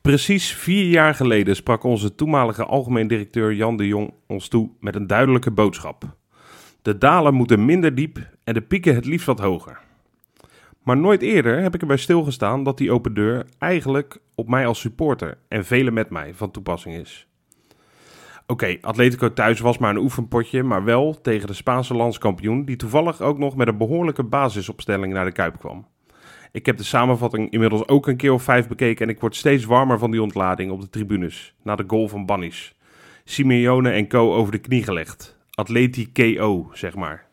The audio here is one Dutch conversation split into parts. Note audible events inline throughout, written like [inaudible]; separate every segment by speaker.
Speaker 1: Precies vier jaar geleden sprak onze toenmalige algemeen directeur Jan de Jong ons toe met een duidelijke boodschap. De dalen moeten minder diep en de pieken het liefst wat hoger. Maar nooit eerder heb ik erbij stilgestaan dat die open deur eigenlijk op mij als supporter en velen met mij van toepassing is. Oké, Atletico thuis was maar een oefenpotje, maar wel tegen de Spaanse landskampioen, die toevallig ook nog met een behoorlijke basisopstelling naar de Kuip kwam. Ik heb de samenvatting inmiddels ook een keer of vijf bekeken en ik word steeds warmer van die ontlading op de tribunes, na de goal van Bannis. Simeone en co over de knie gelegd. Atleti KO, zeg maar.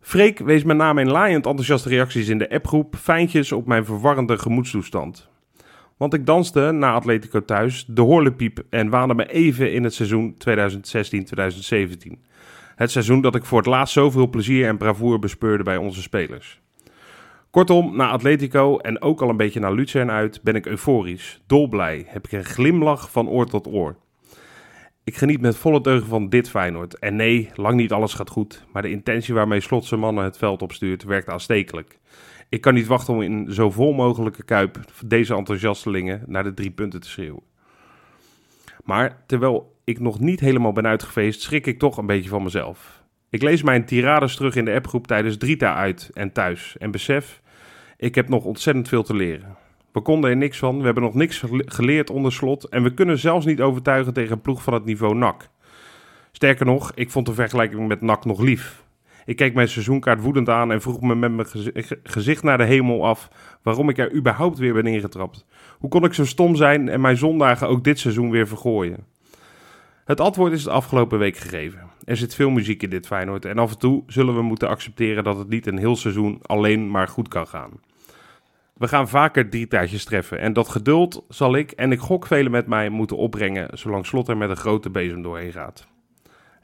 Speaker 1: Freek wees met name in laaiend enthousiaste reacties in de appgroep fijntjes op mijn verwarrende gemoedstoestand. Want ik danste na Atletico thuis de horlepiep en waande me even in het seizoen 2016-2017. Het seizoen dat ik voor het laatst zoveel plezier en bravoure bespeurde bij onze spelers. Kortom, na Atletico en ook al een beetje naar Luzern uit ben ik euforisch, dolblij, heb ik een glimlach van oor tot oor. Ik geniet met volle teugen van dit Feyenoord. En nee, lang niet alles gaat goed, maar de intentie waarmee Slot zijn mannen het veld opstuurt werkt aanstekelijk. Ik kan niet wachten om in zo vol mogelijke kuip deze enthousiastelingen naar de drie punten te schreeuwen. Maar terwijl ik nog niet helemaal ben uitgefeest, schrik ik toch een beetje van mezelf. Ik lees mijn tirades terug in de appgroep tijdens Drita uit en thuis en besef, ik heb nog ontzettend veel te leren. We konden er niks van, we hebben nog niks geleerd onder slot en we kunnen zelfs niet overtuigen tegen een ploeg van het niveau NAC. Sterker nog, ik vond de vergelijking met NAC nog lief. Ik keek mijn seizoenkaart woedend aan en vroeg me met mijn gezicht naar de hemel af waarom ik er überhaupt weer ben ingetrapt. Hoe kon ik zo stom zijn en mijn zondagen ook dit seizoen weer vergooien? Het antwoord is de afgelopen week gegeven. Er zit veel muziek in dit Feyenoord en af en toe zullen we moeten accepteren dat het niet een heel seizoen alleen maar goed kan gaan. We gaan vaker tijdjes treffen en dat geduld zal ik en ik gok velen met mij moeten opbrengen zolang Slot er met een grote bezem doorheen gaat.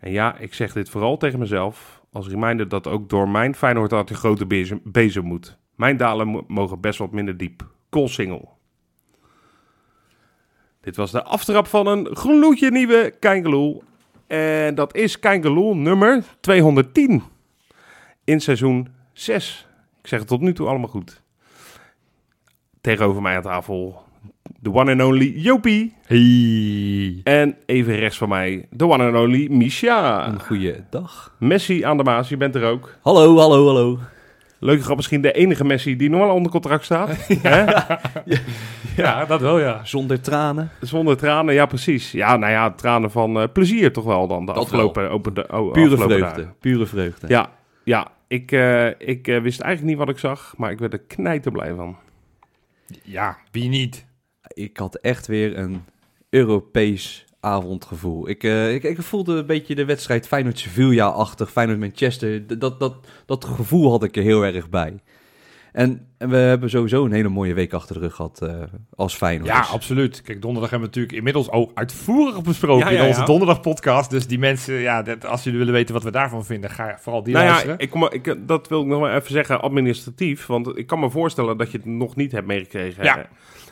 Speaker 1: En ja, ik zeg dit vooral tegen mezelf als reminder dat ook door mijn Feyenoord dat een grote bezem, bezem moet. Mijn dalen mogen best wat minder diep. single. Dit was de aftrap van een gloedje nieuwe Kangeloel. En dat is Kangeloel nummer 210 in seizoen 6. Ik zeg het tot nu toe allemaal goed. Tegenover mij aan tafel de one and only Jopie.
Speaker 2: Hey.
Speaker 1: En even rechts van mij de one and only Misha.
Speaker 2: Een goede dag.
Speaker 1: Messi aan de Maas, je bent er ook.
Speaker 2: Hallo, hallo, hallo.
Speaker 1: Leuke grap, misschien de enige Messi die normaal onder contract staat. [laughs] [laughs]
Speaker 3: ja. ja. dat wel, ja.
Speaker 2: Zonder tranen.
Speaker 1: Zonder tranen, ja precies. Ja, nou ja, tranen van uh, plezier toch wel dan, de
Speaker 2: dat
Speaker 1: afgelopen, open de, oh,
Speaker 2: Pure
Speaker 1: afgelopen
Speaker 2: vreugde,
Speaker 1: dagen.
Speaker 2: pure vreugde.
Speaker 1: Ja, ja. Ik, uh, ik uh, wist eigenlijk niet wat ik zag, maar ik werd er knijter blij van.
Speaker 3: Ja, wie niet?
Speaker 2: Ik had echt weer een Europees avondgevoel. Ik, uh, ik, ik voelde een beetje de wedstrijd Feyenoord-Sevilla-achtig, Feyenoord-Manchester. Dat, dat, dat gevoel had ik er heel erg bij. En, en, we hebben sowieso een hele mooie week achter de rug gehad uh, als Feyenoord.
Speaker 3: Ja, absoluut. Kijk, donderdag hebben we natuurlijk inmiddels ook uitvoerig besproken ja, ja, in onze donderdag-podcast. Dus die mensen, ja, dat, als jullie willen weten wat we daarvan vinden, ga vooral die
Speaker 1: nou
Speaker 3: luisteren.
Speaker 1: Ja, ik, kom, ik, dat wil ik nog maar even zeggen, administratief. Want ik kan me voorstellen dat je het nog niet hebt meegekregen.
Speaker 3: Ja.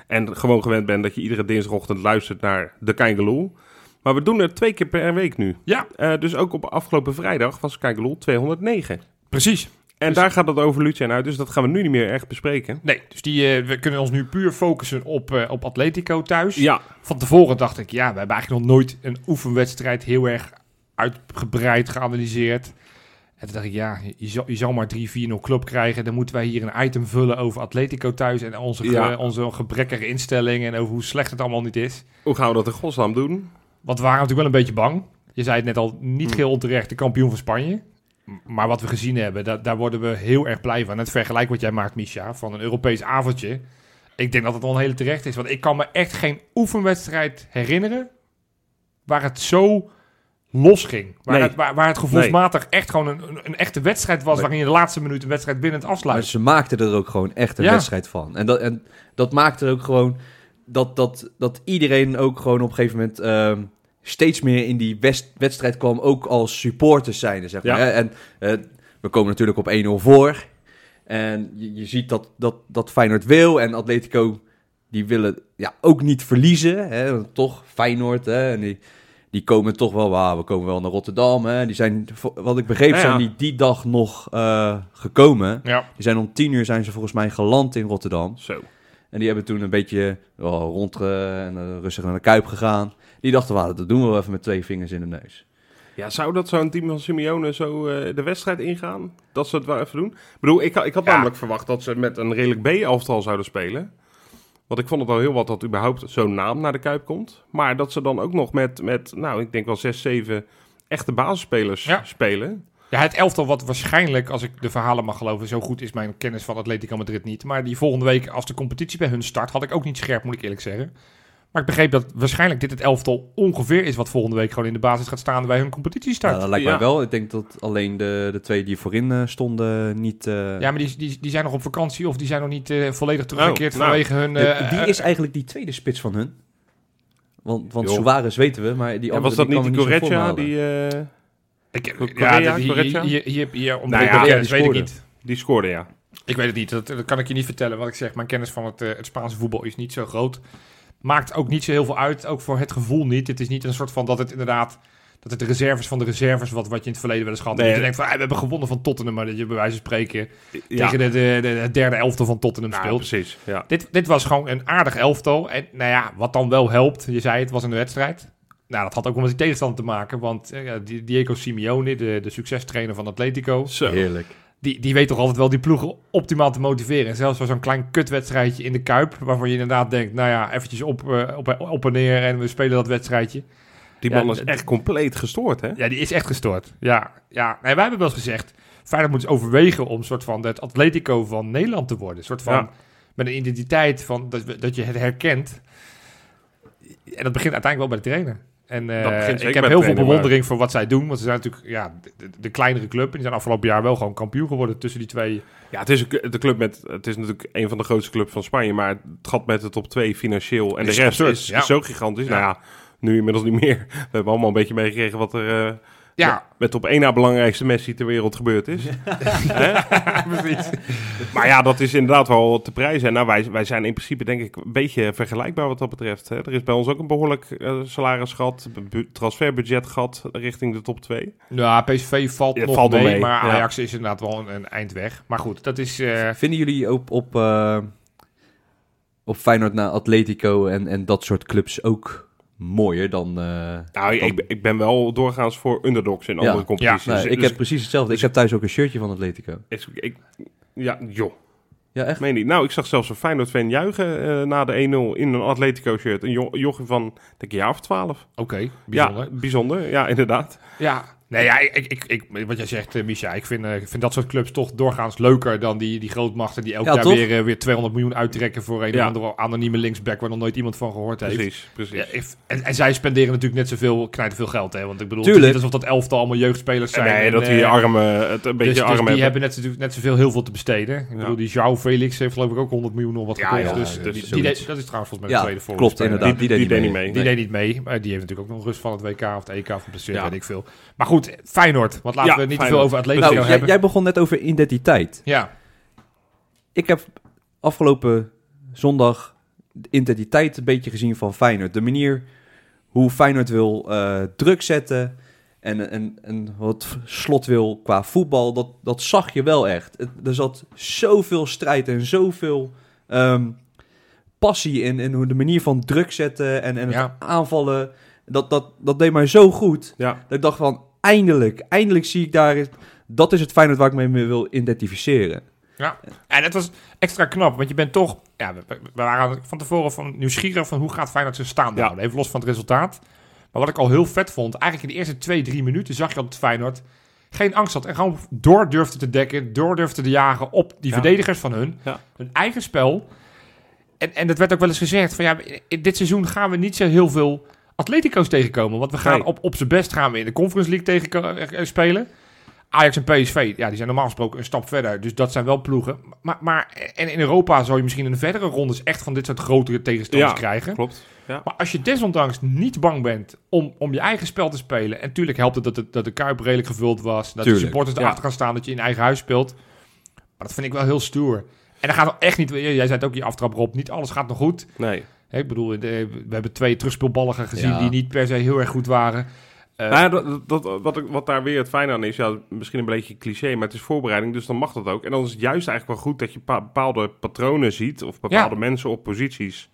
Speaker 1: En gewoon gewend bent dat je iedere dinsdagochtend luistert naar de Kijkeloel. Maar we doen het twee keer per week nu.
Speaker 3: Ja.
Speaker 1: Uh, dus ook op afgelopen vrijdag was Kijkeloel 209.
Speaker 3: Precies.
Speaker 1: En
Speaker 3: dus
Speaker 1: daar gaat het over Lucien uit, dus dat gaan we nu niet meer echt bespreken.
Speaker 3: Nee, dus die, uh, we kunnen ons nu puur focussen op, uh, op Atletico thuis.
Speaker 1: Ja.
Speaker 3: Van tevoren dacht ik, ja, we hebben eigenlijk nog nooit een oefenwedstrijd heel erg uitgebreid geanalyseerd. En toen dacht ik, ja, je zal, je zal maar 3-4-0 club krijgen. Dan moeten wij hier een item vullen over Atletico thuis en onze, ge,
Speaker 1: Ja.
Speaker 3: onze gebrekkige instelling en over hoe slecht het allemaal niet is.
Speaker 1: Hoe gaan we dat in godsnaam doen?
Speaker 3: Want we waren natuurlijk wel een beetje bang. Je zei het net al, niet
Speaker 1: Hmm.
Speaker 3: geheel onterecht de kampioen van Spanje. Maar wat we gezien hebben, da- daar worden we heel erg blij van. Het vergelijk wat jij maakt, Misha, van een Europees avondje. Ik denk dat het wel een hele terecht is. Want ik kan me echt geen oefenwedstrijd herinneren waar het zo los ging. Waar,
Speaker 1: Nee.
Speaker 3: het, waar, waar het gevoelsmatig echt gewoon een, een, een echte wedstrijd was...
Speaker 1: Nee.
Speaker 3: waarin je de laatste minuut een wedstrijd binnen het
Speaker 2: Maar
Speaker 3: afsluit.
Speaker 2: ze maakten er ook gewoon echt een
Speaker 3: Ja.
Speaker 2: wedstrijd van. En dat, en dat maakte ook gewoon dat, dat, dat iedereen ook gewoon op een gegeven moment ehm, steeds meer in die west- wedstrijd kwam, ook als supporters zijnde, zeg maar.
Speaker 1: Ja.
Speaker 2: En eh, we komen natuurlijk op 1-0 voor. En je, je ziet dat, dat, dat Feyenoord wil en Atletico, die willen ja, ook niet verliezen. Hè. Toch, Feyenoord, hè, en die, die komen toch wel, we komen wel naar Rotterdam. Hè. Die zijn, wat ik begreep,
Speaker 1: Ja, ja.
Speaker 2: zijn die die dag nog eh, gekomen.
Speaker 3: Ja,
Speaker 2: Die zijn om tien uur zijn ze volgens mij geland in Rotterdam.
Speaker 1: Zo.
Speaker 2: En die hebben toen een beetje oh, rond en eh, rustig naar de Kuip gegaan. Die dachten, "Wauw, dat doen we wel even met twee vingers in de neus.
Speaker 1: Ja, zou dat zo'n team van Simeone zo eh, de wedstrijd ingaan? Dat ze het wel even doen? Ik bedoel, ik, had- ik had
Speaker 3: Ja.
Speaker 1: namelijk verwacht dat ze met een redelijk B-elftal zouden spelen. Want ik vond het al heel wat dat überhaupt zo'n naam naar de Kuip komt. Maar dat ze dan ook nog met, met nou, ik denk wel zes, zeven echte basisspelers
Speaker 3: Ja.
Speaker 1: spelen.
Speaker 3: Ja, het elftal wat waarschijnlijk, als ik de verhalen mag geloven, zo goed is mijn kennis van Atletico Madrid niet. Maar die volgende week, als de competitie bij hun start, had ik ook niet scherp, moet ik eerlijk zeggen. Maar ik begreep dat waarschijnlijk dit het elftal ongeveer is wat volgende week gewoon in de basis gaat staan bij hun competitiestart.
Speaker 2: Ja, dat lijkt
Speaker 1: Ja.
Speaker 2: mij wel. Ik denk dat alleen de, de twee die voorin eh, stonden niet... eh,
Speaker 3: Ja, maar die, die, die zijn nog op vakantie of die zijn nog niet eh, volledig teruggekeerd
Speaker 1: Oh, nou.
Speaker 3: vanwege hun...
Speaker 2: de-
Speaker 3: eh,
Speaker 2: wie is eigenlijk die tweede spits van hun? Want, want. Suarez weten we, maar die
Speaker 1: Ja,
Speaker 2: andere
Speaker 1: was dat
Speaker 2: die
Speaker 1: niet die Die, eh,
Speaker 3: ik,
Speaker 1: Correa,
Speaker 3: ja, hier, hier, hier, hier ontbreekt
Speaker 1: Nou ja,
Speaker 2: ja, die
Speaker 3: weet ik
Speaker 2: scoorde.
Speaker 3: niet.
Speaker 1: die scoorde, ja.
Speaker 3: Ik weet het niet, dat, dat kan ik je niet vertellen. Wat ik zeg, mijn kennis van het, eh, het Spaanse voetbal is niet zo groot. Maakt ook niet zo heel veel uit, ook voor het gevoel niet. Het is niet een soort van dat het inderdaad... Dat het de reserves van de reserves, wat, wat je in het verleden wel eens gehad hebt.
Speaker 1: Nee,
Speaker 3: dat je denkt van, ah, we hebben gewonnen van Tottenham. Maar dat je bij wijze van spreken
Speaker 1: ja.
Speaker 3: tegen de, de, de, het derde elftal van Tottenham
Speaker 1: Nou,
Speaker 3: speelt.
Speaker 1: precies, ja.
Speaker 3: Dit, dit was gewoon een aardig elftal. En nou ja, wat dan wel helpt, je zei het, was een wedstrijd. Nou, dat had ook wel met die tegenstander te maken. Want eh, Diego Simeone, de, de succestrainer van Atletico...
Speaker 1: Zo.
Speaker 2: Heerlijk.
Speaker 3: Die, die weet toch altijd wel die ploegen optimaal te motiveren. En zelfs voor zo'n klein kutwedstrijdje in de Kuip... waarvan je inderdaad denkt, nou ja, eventjes op, eh, op, op en neer... en we spelen dat wedstrijdje.
Speaker 1: Die
Speaker 3: Ja,
Speaker 1: man is echt compleet gestoord, hè?
Speaker 3: Ja, die is echt gestoord. Ja, ja. Nee, wij hebben wel eens gezegd... Feyenoord moet eens overwegen om een soort van het Atletico van Nederland te worden. Een soort van...
Speaker 1: Ja.
Speaker 3: Met een identiteit van dat, dat je het herkent. En dat begint uiteindelijk wel bij de trainer. En eh, ik heb heel veel
Speaker 1: trainer,
Speaker 3: bewondering voor wat zij doen. Want ze zijn natuurlijk ja, de, kleinere club. En die zijn afgelopen jaar wel gewoon kampioen geworden tussen die twee.
Speaker 1: Ja, het is de club met. Het is natuurlijk een van de grootste clubs van Spanje. Maar het gat met de top 2 financieel. En
Speaker 3: Is
Speaker 1: de rest
Speaker 3: absurd,
Speaker 1: is
Speaker 3: ja.
Speaker 1: zo gigantisch.
Speaker 3: Ja.
Speaker 1: Nou ja, nu inmiddels niet meer. We hebben allemaal een beetje meegekregen wat er. eh,
Speaker 3: Ja,
Speaker 1: met op één na belangrijkste Messi ter wereld gebeurd is. [laughs]
Speaker 3: Precies.
Speaker 1: Maar ja, dat is inderdaad wel te prijzen. En nou, wij, wij zijn in principe denk ik een beetje vergelijkbaar wat dat betreft. Hè? Er is bij ons ook een behoorlijk eh, salarisgat, bu- transferbudgetgat richting de top 2.
Speaker 3: Ja, PSV valt
Speaker 1: Ja,
Speaker 3: nog
Speaker 1: valt
Speaker 3: mee,
Speaker 1: mee,
Speaker 3: Maar
Speaker 1: ja.
Speaker 3: Ajax is inderdaad wel een, een eind weg. Maar goed, dat is... eh,
Speaker 2: Vinden jullie op, op, eh, op Feyenoord naar Atletico en, en dat soort clubs ook mooier dan... eh,
Speaker 1: Nou, ik, ik, ik ben wel doorgaans voor underdogs in
Speaker 2: Ja.
Speaker 1: andere competities.
Speaker 2: nee,
Speaker 1: Dus-
Speaker 2: ik
Speaker 1: dus
Speaker 2: heb precies hetzelfde. Ik heb thuis ook een shirtje van Atletico.
Speaker 1: ik, ik- ja, joh.
Speaker 2: Ja, echt?
Speaker 1: Meen niet. Nou, ik zag zelfs een Feyenoord-fan juichen eh, na de 1-0 in een Atletico-shirt. Een jo jochie van, denk ik, jaar of twaalf.
Speaker 3: Oké, bijzonder.
Speaker 1: Ja, bijzonder. Ja, inderdaad.
Speaker 3: Ja, nee, ja, ik, ik, ik, wat jij zegt, eh, Misha, ik vind, eh, ik vind dat soort clubs toch doorgaans leuker dan die, die grootmachten die elk
Speaker 2: Ja,
Speaker 3: jaar
Speaker 2: toch?
Speaker 3: weer, eh, weer 200 miljoen uittrekken voor een
Speaker 1: Ja.
Speaker 3: of andere anonieme linksback waar nog nooit iemand van gehoord heeft.
Speaker 1: Precies, precies.
Speaker 3: Ja, ik- en, en zij spenderen natuurlijk net zoveel, knijten veel geld, hè? Want ik bedoel,
Speaker 2: Tuurlijk.
Speaker 3: het is niet alsof dat elftal allemaal jeugdspelers zijn.
Speaker 1: nee,
Speaker 3: en,
Speaker 1: dat die armen het een beetje
Speaker 3: dus, dus
Speaker 1: arm
Speaker 3: die
Speaker 1: hebben.
Speaker 3: hebben net, natuurlijk net zoveel heel veel te besteden. Ik
Speaker 1: Ja.
Speaker 3: bedoel, die João Felix heeft geloof ik ook 100 miljoen of wat
Speaker 1: Ja,
Speaker 3: gekost.
Speaker 1: ja,
Speaker 3: dus
Speaker 1: dus
Speaker 3: die, die
Speaker 2: zoiets.
Speaker 3: deed- dat is trouwens volgens mij
Speaker 2: Ja,
Speaker 3: de tweede voor.
Speaker 2: klopt, inderdaad.
Speaker 1: die,
Speaker 2: die
Speaker 1: die,
Speaker 2: deed niet
Speaker 1: mee.
Speaker 3: Die deed niet mee, maar die heeft natuurlijk ook nog rust van het WK of het EK of
Speaker 1: Ja.
Speaker 3: weet ik veel. Maar goed, Feyenoord, want laten
Speaker 1: Ja,
Speaker 3: we niet te veel over Atletico
Speaker 2: Nou,
Speaker 3: hebben.
Speaker 2: jij, jij begon net over identiteit.
Speaker 3: Ja,
Speaker 2: Ik heb afgelopen zondag de identiteit een beetje gezien van Feyenoord. De manier hoe Feyenoord wil eh, druk zetten en, en, en wat slot wil qua voetbal, dat, dat zag je wel echt. Het- er zat zoveel strijd en zoveel ehm, passie in, in hoe de manier van druk zetten en, en het
Speaker 3: Ja.
Speaker 2: aanvallen. Dat, dat, dat deed mij zo goed.
Speaker 1: Ja,
Speaker 2: Dat ik dacht van, eindelijk, eindelijk zie ik daar... Dat is het Feyenoord waar ik me mee wil identificeren.
Speaker 3: en het was extra knap, want je bent toch... Ja, we, we waren van tevoren van nieuwsgierig van hoe gaat Feyenoord zijn staan
Speaker 1: Ja.
Speaker 3: houden. Even los van het resultaat. Maar wat ik al heel vet vond, eigenlijk in de eerste twee, drie minuten zag je al dat Feyenoord geen angst had. En gewoon door durfde te dekken, door durfde te jagen op die
Speaker 1: Ja.
Speaker 3: verdedigers van hun.
Speaker 1: Ja.
Speaker 3: Hun eigen spel. En, en dat werd ook wel eens gezegd van ja, in dit seizoen gaan we niet zo heel veel Atletico's tegenkomen. Want we gaan
Speaker 1: Nee.
Speaker 3: op, op zijn best gaan we in de Conference League tegen eh, spelen. Ajax en PSV, ja, die zijn normaal gesproken een stap verder. Dus dat zijn wel ploegen. Maar, maar en in Europa zou je misschien in de verdere rondes echt van dit soort grotere tegenstanders
Speaker 1: Ja.
Speaker 3: krijgen.
Speaker 1: klopt.
Speaker 3: Maar als je desondanks niet bang bent om, om je eigen spel te spelen. En natuurlijk helpt het dat, het dat de Kuip redelijk gevuld was. Dat
Speaker 2: Tuurlijk,
Speaker 3: de supporters
Speaker 1: ja.
Speaker 3: erachter gaan staan dat je in eigen huis speelt. Maar dat vind ik wel heel stoer. En dan gaat het echt niet... Jij zei het ook je aftrap, Rob. Niet alles gaat nog goed.
Speaker 1: Nee.
Speaker 3: Ik bedoel, de- we hebben twee terugspeelballigen gezien
Speaker 2: Ja.
Speaker 3: die niet per se heel erg goed waren. Eh,
Speaker 1: Nou ja, dat, dat, wat, ik- wat daar weer het fijne aan is, ja, misschien een beetje cliché, maar het is voorbereiding, dus dan mag dat ook. En dan is het juist eigenlijk wel goed dat je pa- bepaalde patronen ziet, of bepaalde
Speaker 3: Ja.
Speaker 1: mensen op posities.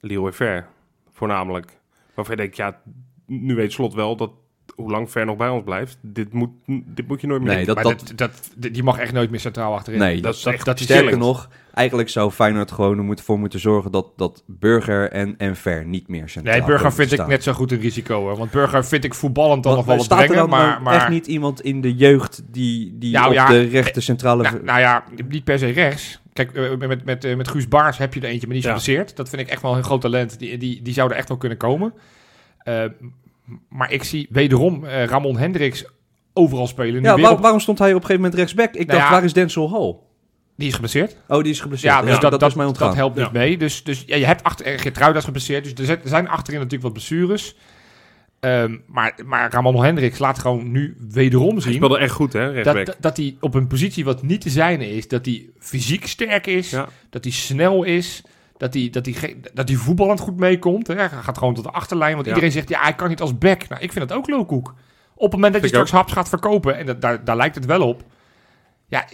Speaker 1: Leroy Ver, voornamelijk. Waarvan je denkt, ja, nu weet Slot wel dat hoe lang Ver nog bij ons blijft, dit moet, dit moet je nooit meer
Speaker 2: Nee, dat,
Speaker 3: maar
Speaker 2: dat,
Speaker 3: dat, dat, die mag echt nooit meer centraal achterin.
Speaker 2: nee,
Speaker 1: dat
Speaker 2: dat,
Speaker 1: is
Speaker 3: dat, is
Speaker 2: sterker nog, eigenlijk zou Feyenoord gewoon er moeten, voor moeten zorgen dat, dat Burger en, en Ver niet meer centraal
Speaker 3: Nee, Burger vind ik net zo goed een risico. Hoor. Want Burger vind ik voetballend dan nog wel wat
Speaker 2: er
Speaker 3: brengen.
Speaker 2: dan
Speaker 3: Maar, maar
Speaker 2: echt niet iemand in de jeugd die, die
Speaker 3: Nou
Speaker 2: op
Speaker 3: ja,
Speaker 2: de rechte centrale...
Speaker 3: Nou, nou ja, niet per se rechts. Kijk, eh, met, met, eh, met Guus Baars heb je er eentje, maar die is
Speaker 1: Ja.
Speaker 3: geblesseerd. Dat vind ik echt wel een groot talent. Die, die, die zou er echt wel kunnen komen. Eh, maar ik zie wederom eh, Ramon Hendricks overal spelen. Nu
Speaker 2: ja,
Speaker 3: weer
Speaker 2: waar-
Speaker 3: op-
Speaker 2: waarom stond hij op een gegeven moment rechtsback? Ik
Speaker 3: Nou
Speaker 2: dacht,
Speaker 3: ja,
Speaker 2: waar is Denzel Hall?
Speaker 3: Die is geblesseerd.
Speaker 2: Oh, die is geblesseerd.
Speaker 3: Ja, dus
Speaker 2: Ja,
Speaker 3: dat,
Speaker 2: dat,
Speaker 3: dat,
Speaker 2: is mij ontgaan.
Speaker 3: dat helpt niet
Speaker 1: Ja.
Speaker 3: mee. Dus, dus ja, je hebt achter, Geertruida is geblesseerd. Dus er zijn, er achterin natuurlijk wat blessures. Ehm, maar, maar Ramon Hendricks laat gewoon nu wederom
Speaker 1: Hij
Speaker 3: zien...
Speaker 1: speelde echt goed, hè.
Speaker 3: Dat, dat, dat hij op een positie wat niet te zijn is, dat hij fysiek sterk is,
Speaker 1: Ja.
Speaker 3: dat hij snel is, dat hij, dat hij, dat hij voetballend goed meekomt. Hè. Hij gaat gewoon tot de achterlijn, want
Speaker 1: Ja.
Speaker 3: iedereen zegt, ja, hij kan niet als back. Nou, ik vind dat ook loopkoek. Op het moment dat je straks haps gaat verkopen, en dat, daar, daar lijkt het wel op. Ja,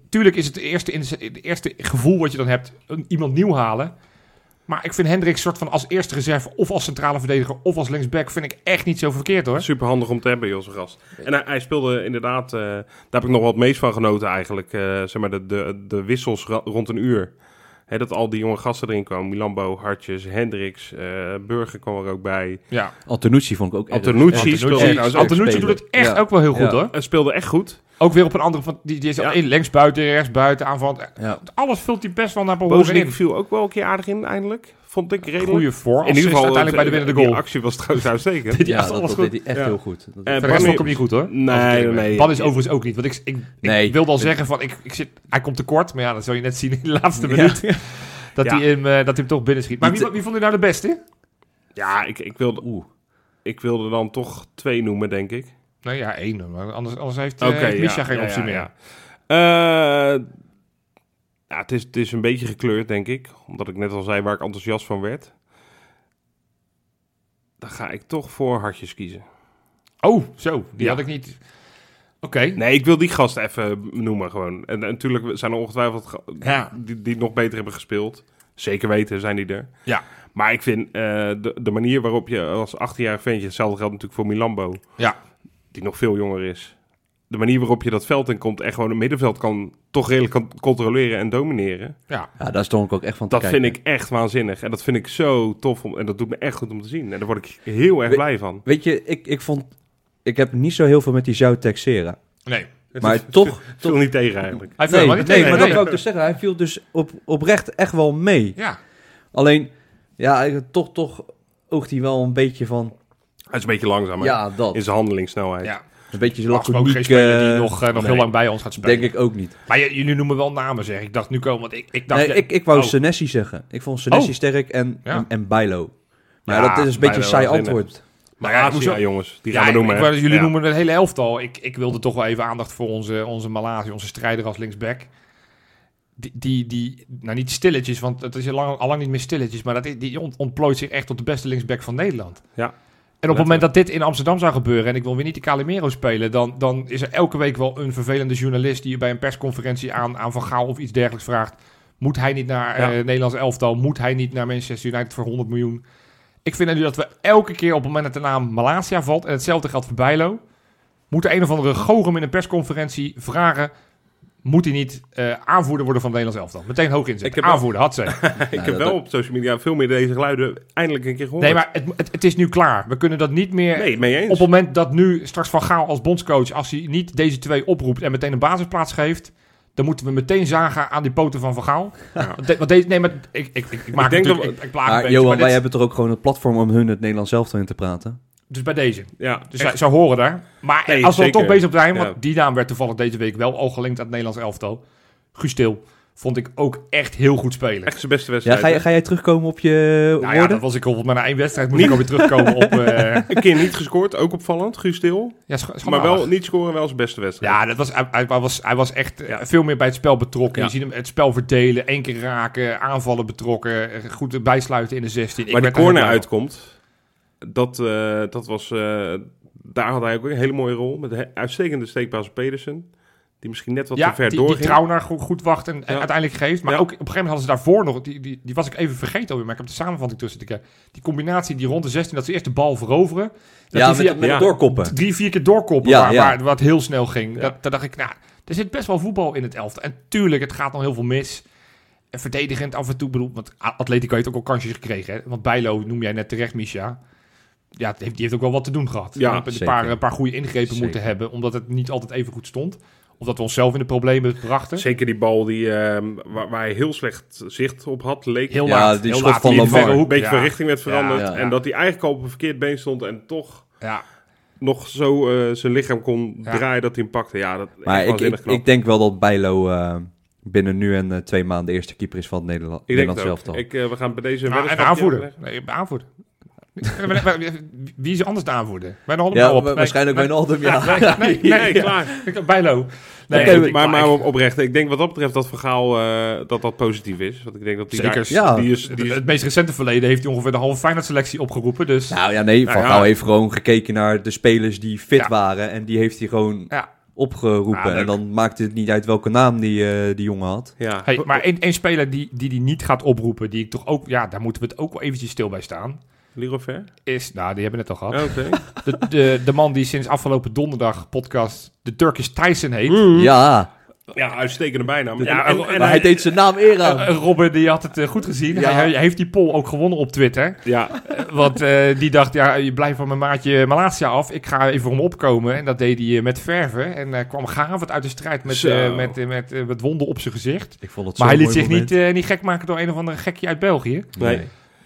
Speaker 3: natuurlijk is het de eerste, in de, eerste gevoel wat je dan hebt, een- iemand nieuw halen. Maar ik vind Hendrik soort van als eerste reserve, of als centrale verdediger, of als linksback, vind ik echt niet zo verkeerd hoor.
Speaker 1: Super handig om te hebben, Jos gast. En hij, hij speelde inderdaad, eh, daar heb ik nog wel het meest van genoten eigenlijk. eh, zeg maar de, de, de wissels rond een uur. Hè, dat al die jonge gasten erin kwamen. Milambo, Hartjes, Hendricks, eh, Burger kwam er ook bij.
Speaker 3: Ja.
Speaker 2: Antonucci vond ik ook
Speaker 1: Antonucci
Speaker 2: erg-
Speaker 1: speelde
Speaker 3: Antonucci doet het echt
Speaker 2: Ja.
Speaker 3: ook wel heel goed
Speaker 2: Ja.
Speaker 3: hoor.
Speaker 1: Hij speelde echt goed.
Speaker 3: Ook weer op een andere van die, die is
Speaker 1: Ja.
Speaker 3: links buiten, rechts buiten, aanval.
Speaker 2: Ja.
Speaker 3: Alles vult hij best wel naar behoren
Speaker 1: Bozenik
Speaker 3: in.
Speaker 1: viel ook wel een keer aardig in, eindelijk. Vond ik redelijk.
Speaker 3: Goede voor.
Speaker 1: in ieder geval
Speaker 3: uiteindelijk bij de
Speaker 1: eh,
Speaker 3: winnende
Speaker 1: Die
Speaker 3: goal.
Speaker 1: actie was trouwens uitstekend.
Speaker 3: Die
Speaker 2: Ja,
Speaker 3: echt
Speaker 2: dat,
Speaker 3: alles
Speaker 2: dat
Speaker 3: goed.
Speaker 2: deed hij echt
Speaker 1: Ja.
Speaker 2: heel goed. Dat-
Speaker 1: Eh,
Speaker 3: De vond ik hem niet goed hoor.
Speaker 1: Nee,
Speaker 3: ben.
Speaker 1: nee.
Speaker 3: Ban is overigens ook niet. Want ik, ik, ik
Speaker 2: Nee.
Speaker 3: wilde al zeggen van, ik, ik zit, hij komt tekort. Maar ja, dat zul je net zien in de laatste
Speaker 2: Ja.
Speaker 3: minuut. Dat,
Speaker 1: Ja.
Speaker 3: hij hem, eh, dat hij hem toch binnenschiet. Maar
Speaker 2: Die
Speaker 3: wie, wie vond u nou de beste?
Speaker 1: Ja, ik, ik, wilde,
Speaker 2: Oeh.
Speaker 1: ik wilde dan toch twee noemen, denk ik.
Speaker 3: Nou ja, één. Maar anders, anders heeft, uh,
Speaker 1: Oké,
Speaker 3: heeft Misha
Speaker 1: ja,
Speaker 3: geen
Speaker 1: ja,
Speaker 3: optie
Speaker 1: ja,
Speaker 3: meer.
Speaker 1: Ja. Ja, het is, het is een beetje gekleurd, denk ik. Omdat ik net al zei waar ik enthousiast van werd. Dan ga ik toch voor hartjes kiezen.
Speaker 3: Oh, zo. Die
Speaker 1: Ja.
Speaker 3: had ik niet... Oké.
Speaker 1: Nee, ik wil die gast even noemen gewoon. En, en natuurlijk zijn er ongetwijfeld
Speaker 3: Ja.
Speaker 1: die, die nog beter hebben gespeeld. Zeker weten zijn die er.
Speaker 3: Ja.
Speaker 1: Maar ik vind eh, de, de manier waarop je als 18-jarig ventje... Hetzelfde geldt natuurlijk voor Milambo.
Speaker 3: Ja.
Speaker 1: Die nog veel jonger is. De manier waarop je dat veld in komt... en gewoon het middenveld kan toch redelijk kan controleren en domineren.
Speaker 3: Ja.
Speaker 2: Ja, daar stond ik ook echt van te
Speaker 1: Dat
Speaker 2: kijken.
Speaker 1: vind ik echt waanzinnig. En dat vind ik zo tof. Om, en dat doet me echt goed om te zien. En daar word ik heel erg
Speaker 2: We-
Speaker 1: blij van.
Speaker 2: Weet je, ik, ik vond... Ik heb niet zo heel veel met die Zou Texera.
Speaker 3: Nee.
Speaker 2: Maar toch...
Speaker 1: Ik viel niet tegen eigenlijk.
Speaker 3: Hij viel
Speaker 2: Nee, nee,
Speaker 3: niet tegen.
Speaker 2: maar
Speaker 3: nee.
Speaker 2: dat wou ik dus zeggen. Hij viel dus op, oprecht echt wel mee.
Speaker 3: Ja.
Speaker 2: Alleen, ja, toch, toch oogt hij wel een beetje van...
Speaker 1: Hij is een beetje langzaam hè?
Speaker 2: Ja, dat.
Speaker 1: in zijn handelingssnelheid.
Speaker 3: ja.
Speaker 2: Een beetje
Speaker 3: ook geen speler die
Speaker 2: eh,
Speaker 3: nog, eh, nog
Speaker 1: nee.
Speaker 3: heel lang bij ons gaat spelen.
Speaker 2: Denk ik ook niet.
Speaker 3: Maar jullie noemen wel namen, zeg. Ik dacht nu komen, want ik, ik dacht...
Speaker 2: Nee, ik, ik wou
Speaker 3: oh.
Speaker 2: Senesi zeggen. Ik vond Senesi
Speaker 3: Oh.
Speaker 2: sterk en,
Speaker 3: Ja.
Speaker 2: en, en Bijlo. Maar
Speaker 1: Ja,
Speaker 2: dat is een beetje een saai antwoord.
Speaker 1: Maar
Speaker 3: ja,
Speaker 1: ja,
Speaker 3: hoezo-
Speaker 1: jongens, die
Speaker 3: Ja,
Speaker 1: gaan we noemen.
Speaker 3: ik jullie
Speaker 1: Ja.
Speaker 3: noemen het hele elftal. Ik, ik wilde toch wel even aandacht voor onze, onze Malazi, onze strijder als linksback. Die, die, die, nou niet stilletjes, want het is al lang, al lang niet meer stilletjes, maar dat, die ont- ontplooit zich echt tot de beste linksback van Nederland.
Speaker 1: Ja.
Speaker 3: En op het moment dat dit in Amsterdam zou gebeuren, en ik wil weer niet de Calimero spelen, dan, dan is er elke week wel een vervelende journalist die bij een persconferentie aan, aan Van Gaal of iets dergelijks vraagt. Moet hij niet naar
Speaker 1: Ja.
Speaker 3: eh Nederlands elftal? Moet hij niet naar Manchester United voor 100 miljoen? Ik vind nu dat we elke keer op het moment dat de naam Malasia valt, en hetzelfde geldt voor Bijlo, moet er een of andere goochem in een persconferentie vragen, moet hij niet eh, aanvoerder worden van het Nederlands elftal? Meteen hoog inzetten.
Speaker 1: Ik heb
Speaker 3: aanvoerder, had ze. [laughs]
Speaker 1: ik
Speaker 2: Ja,
Speaker 1: heb
Speaker 2: dat-
Speaker 1: wel op social media veel meer deze geluiden eindelijk een keer gehoord.
Speaker 3: Nee, maar het, het, het is nu klaar. We kunnen dat niet meer...
Speaker 1: Nee, mee eens.
Speaker 3: Op het moment dat nu straks Van Gaal als bondscoach, als hij niet deze twee oproept en meteen een basisplaats geeft, dan moeten we meteen zagen aan die poten van Van Gaal.
Speaker 1: Ja.
Speaker 3: Want de- want deze, nee, maar ik, ik, ik, ik maak
Speaker 1: Ik denk
Speaker 3: natuurlijk,
Speaker 1: dat-
Speaker 3: ik, ik plaag een
Speaker 2: Maar
Speaker 3: beetje,
Speaker 2: Johan,
Speaker 3: maar
Speaker 2: wij
Speaker 3: dit-
Speaker 2: hebben toch ook gewoon het platform om hun het Nederlands elftal in te praten?
Speaker 3: Dus bij deze.
Speaker 1: ja,
Speaker 3: Dus
Speaker 1: echt.
Speaker 3: zij, zij horen daar. Maar
Speaker 1: Nee,
Speaker 3: als we er
Speaker 1: zeker.
Speaker 3: toch bezig zijn, want
Speaker 1: Ja.
Speaker 3: die naam werd toevallig deze week wel al gelinkt aan het Nederlands elftal. Guus Til vond ik ook echt heel goed spelen.
Speaker 1: echt zijn beste
Speaker 2: Ja,
Speaker 1: wedstrijd.
Speaker 2: ga, je- ga jij terugkomen op je
Speaker 3: Nou ja, dat was ik bijvoorbeeld maar na één wedstrijd. Moest ik alweer terugkomen op... [laughs] eh
Speaker 1: Een keer niet gescoord, ook opvallend, Guus Til.
Speaker 3: ja,
Speaker 1: Maar wel niet scoren, wel zijn beste wedstrijd.
Speaker 3: Ja, dat was, hij, hij was, hij was echt eh, veel meer bij het spel betrokken.
Speaker 1: Ja.
Speaker 3: Je ziet hem het spel verdelen, één keer raken, aanvallen betrokken, goed bijsluiten in de 16. Ik
Speaker 1: Waar de corner uitkomt, dat, eh, dat was, eh, daar had hij ook een hele mooie rol. Met een uitstekende steekpaas op Pedersen. Die misschien net wat
Speaker 3: ja,
Speaker 1: te ver
Speaker 3: die, die
Speaker 1: doorging.
Speaker 3: Trauner goed, goed wacht en, uiteindelijk geeft. Maar
Speaker 1: Ja.
Speaker 3: ook op een gegeven moment hadden ze daarvoor nog, die, die, die was ik even vergeten alweer, maar ik heb de samenvatting tussen te kijken. Die combinatie, die rond de 16, dat ze eerst de bal veroveren. Dat
Speaker 2: Ja,
Speaker 3: die via-
Speaker 2: met, met
Speaker 1: ja.
Speaker 2: doorkoppen.
Speaker 3: drie, vier keer doorkoppen,
Speaker 2: Ja,
Speaker 3: waar,
Speaker 2: ja.
Speaker 3: waar wat heel snel ging. Dat, daar dacht ik, nou, er zit best wel voetbal in het elftal. En tuurlijk, het gaat nog heel veel mis. En verdedigend af en toe, bedoel, want Atletico heeft ook al kansjes gekregen. Hè? Want Bijlo noem jij net terecht, Misha. Ja, heeft, die heeft ook wel wat te doen gehad.
Speaker 1: Ja,
Speaker 3: We hebben een paar, een paar goede ingrepen
Speaker 2: Zeker.
Speaker 3: moeten hebben, omdat het niet altijd even goed stond. Of dat we onszelf in de problemen brachten.
Speaker 1: Zeker die bal die, ehm, waar, waar hij heel slecht zicht op had, leek
Speaker 3: Heel
Speaker 2: Ja,
Speaker 3: laat.
Speaker 2: die
Speaker 3: heel laat
Speaker 2: van
Speaker 3: verre
Speaker 1: een beetje
Speaker 3: ja.
Speaker 1: van richting werd veranderd.
Speaker 2: Ja, ja.
Speaker 1: En dat hij eigenlijk al op een verkeerd been stond en toch
Speaker 3: Ja,
Speaker 1: nog zo eh, zijn lichaam kon
Speaker 3: Ja.
Speaker 1: draaien dat hij hem pakte. Ja, dat
Speaker 2: Maar ik, ik, denk wel dat Bijlo eh, binnen nu en eh, twee maanden de eerste keeper is van het Nederland,
Speaker 1: Ik denk
Speaker 2: Nederlands
Speaker 1: het ook.
Speaker 2: elftal.
Speaker 1: Ik, we gaan bij deze
Speaker 3: Nou, en
Speaker 1: weddenschap
Speaker 3: aanvoerder.
Speaker 1: neerleggen.
Speaker 3: Nee, aanvoerder. [laughs] Wie is anders de aanvoerder? Wij nog
Speaker 2: Ja,
Speaker 3: op. Nee,
Speaker 2: waarschijnlijk
Speaker 3: nee,
Speaker 2: Wijnaldum, ja. [laughs]
Speaker 3: Nee, nee, nee,
Speaker 1: klaar.
Speaker 3: Ik- Bijlo. Nee,
Speaker 1: maar, maar op- oprecht, ik denk wat dat betreft dat verhaal eh, dat dat positief is. Want ik denk dat die
Speaker 3: Zeker.
Speaker 1: daar,
Speaker 2: Ja.
Speaker 1: die is,
Speaker 3: Het,
Speaker 1: die is,
Speaker 3: het meest recente verleden heeft hij ongeveer de halve Feyenoord selectie opgeroepen. Dus
Speaker 2: Nou ja, nee,
Speaker 1: Nou
Speaker 2: Van
Speaker 1: ja.
Speaker 2: Gaal heeft gewoon gekeken naar de spelers die fit
Speaker 3: Ja.
Speaker 2: waren. En die heeft hij gewoon
Speaker 3: ja.
Speaker 2: opgeroepen. En dan maakte het niet uit welke naam die, eh, die jongen had.
Speaker 1: ja.
Speaker 3: Hey, maar één één speler die, die die niet gaat oproepen, die ik toch ook, ja, daar moeten we het ook wel eventjes stil bij staan,
Speaker 1: Leroy Ver?
Speaker 3: is, nou, die hebben we net al gehad,
Speaker 1: Oké. [laughs]
Speaker 3: de, de, de man die sinds afgelopen donderdag podcast de Turkish Tyson heet.
Speaker 1: Mm.
Speaker 2: Ja,
Speaker 1: Ja, uitstekende bijnaam.
Speaker 3: Ja,
Speaker 1: en,
Speaker 2: hij deed zijn naam eer aan.
Speaker 3: Eh, Robin die had het eh, goed gezien.
Speaker 2: Ja.
Speaker 3: Hij, hij heeft die poll ook gewonnen op Twitter.
Speaker 1: ja,
Speaker 3: Eh, Want eh, die dacht, ja, je blijft van mijn maatje Malasia af. Ik ga even voor hem opkomen. En dat deed hij met verven. En eh, kwam gavend uit de strijd met,
Speaker 1: Zo.
Speaker 3: eh, met, met, met wonden op zijn gezicht.
Speaker 2: Ik vond het
Speaker 3: Maar hij liet zich niet,
Speaker 2: moment.
Speaker 3: eh, niet gek maken door een of andere gekje uit België.
Speaker 1: nee.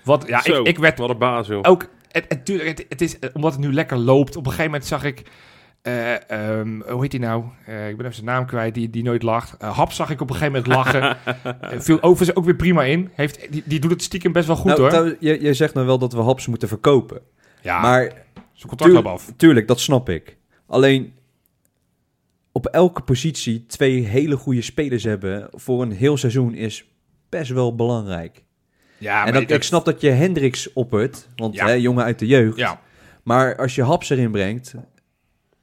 Speaker 3: Want ja,
Speaker 1: Zo,
Speaker 3: ik, ik werd
Speaker 1: Wat een baas, joh.
Speaker 3: ook... Het, het, tuurlijk, het, het is, omdat het nu lekker loopt. Op een gegeven moment zag ik... eh, ehm, hoe heet hij nou? Eh, ik ben even zijn naam kwijt, die, die nooit lacht. Eh, Hap zag ik op een gegeven moment lachen. [laughs] Viel overigens ook weer prima in. Heeft, die, die doet het stiekem best wel goed
Speaker 2: Nou,
Speaker 3: hoor.
Speaker 2: jij, jij zegt nou wel dat we Haps moeten verkopen.
Speaker 3: ja,
Speaker 2: maar
Speaker 3: zijn contract
Speaker 2: tuur-
Speaker 3: af.
Speaker 2: tuurlijk, dat snap ik. Alleen op elke positie twee hele goede spelers hebben voor een heel seizoen is best wel belangrijk.
Speaker 3: Ja,
Speaker 2: en dat, ik snap dat je Hendricks oppert, want
Speaker 3: Ja.
Speaker 2: hè, jongen uit de jeugd.
Speaker 3: Ja,
Speaker 2: Maar als je Haps erin brengt,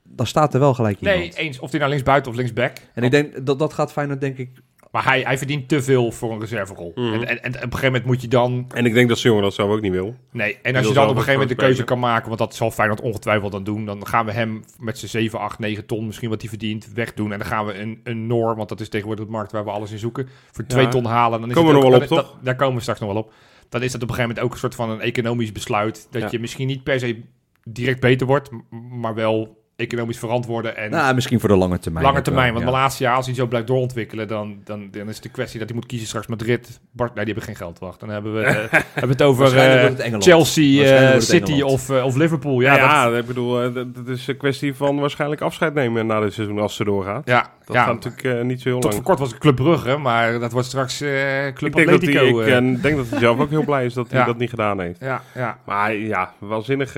Speaker 2: dan staat er wel gelijk iemand.
Speaker 3: nee, eens. Of hij nou linksbuiten of linksback.
Speaker 2: En ik denk dat dat gaat Feyenoord denk ik.
Speaker 3: Maar hij, hij verdient te veel voor een reserverol.
Speaker 1: Mhm.
Speaker 3: En, en, en op een gegeven moment moet je dan...
Speaker 1: En ik denk dat jongen dat zelf ook niet wil.
Speaker 3: Nee, en als je dan op een gegeven moment de keuze kan maken... want dat zal Feyenoord ongetwijfeld dan doen... dan gaan we hem met zijn 7, 8, 9 ton, misschien wat hij verdient, wegdoen. En dan gaan we een, een Noor, want dat is tegenwoordig de markt waar we alles in zoeken... voor 2
Speaker 1: Ja.
Speaker 3: ton halen. Dan is
Speaker 1: Komen
Speaker 3: het
Speaker 1: we
Speaker 3: ook-
Speaker 1: nog wel
Speaker 3: dan-
Speaker 1: op,
Speaker 3: dat- daar komen we straks nog wel op. Dan is dat op een gegeven moment ook een soort van een economisch besluit... dat
Speaker 1: Ja.
Speaker 3: je misschien niet per se direct beter wordt... maar wel economisch verantwoorden en...
Speaker 2: Nou, misschien voor de lange termijn.
Speaker 3: Lange
Speaker 2: wel,
Speaker 3: termijn, want
Speaker 2: ja.
Speaker 3: Malasia, als hij zo blijft doorontwikkelen, dan, dan, dan is het de kwestie dat hij moet kiezen straks Madrid. Bart, nee, die hebben geen geld, wacht. Dan hebben we, eh, [laughs] hebben we het over eh. Chelsea, eh, City of, of Liverpool. Ja,
Speaker 1: Ja,
Speaker 3: dat,
Speaker 1: ik bedoel, dat, dat is een kwestie van waarschijnlijk afscheid nemen na dit seizoen als ze doorgaat.
Speaker 3: ja,
Speaker 1: Dat
Speaker 3: ja.
Speaker 1: gaat natuurlijk eh, niet zo heel
Speaker 3: Tot
Speaker 1: lang.
Speaker 3: voor kort was het Club Brugge, maar dat wordt straks eh, Club
Speaker 1: ik denk dat, hij,
Speaker 3: Atletico.
Speaker 1: ik
Speaker 3: eh.
Speaker 1: denk dat hij zelf ook heel blij is dat hij
Speaker 3: Ja.
Speaker 1: dat niet gedaan heeft.
Speaker 3: ja, ja.
Speaker 1: Maar ja, waanzinnig.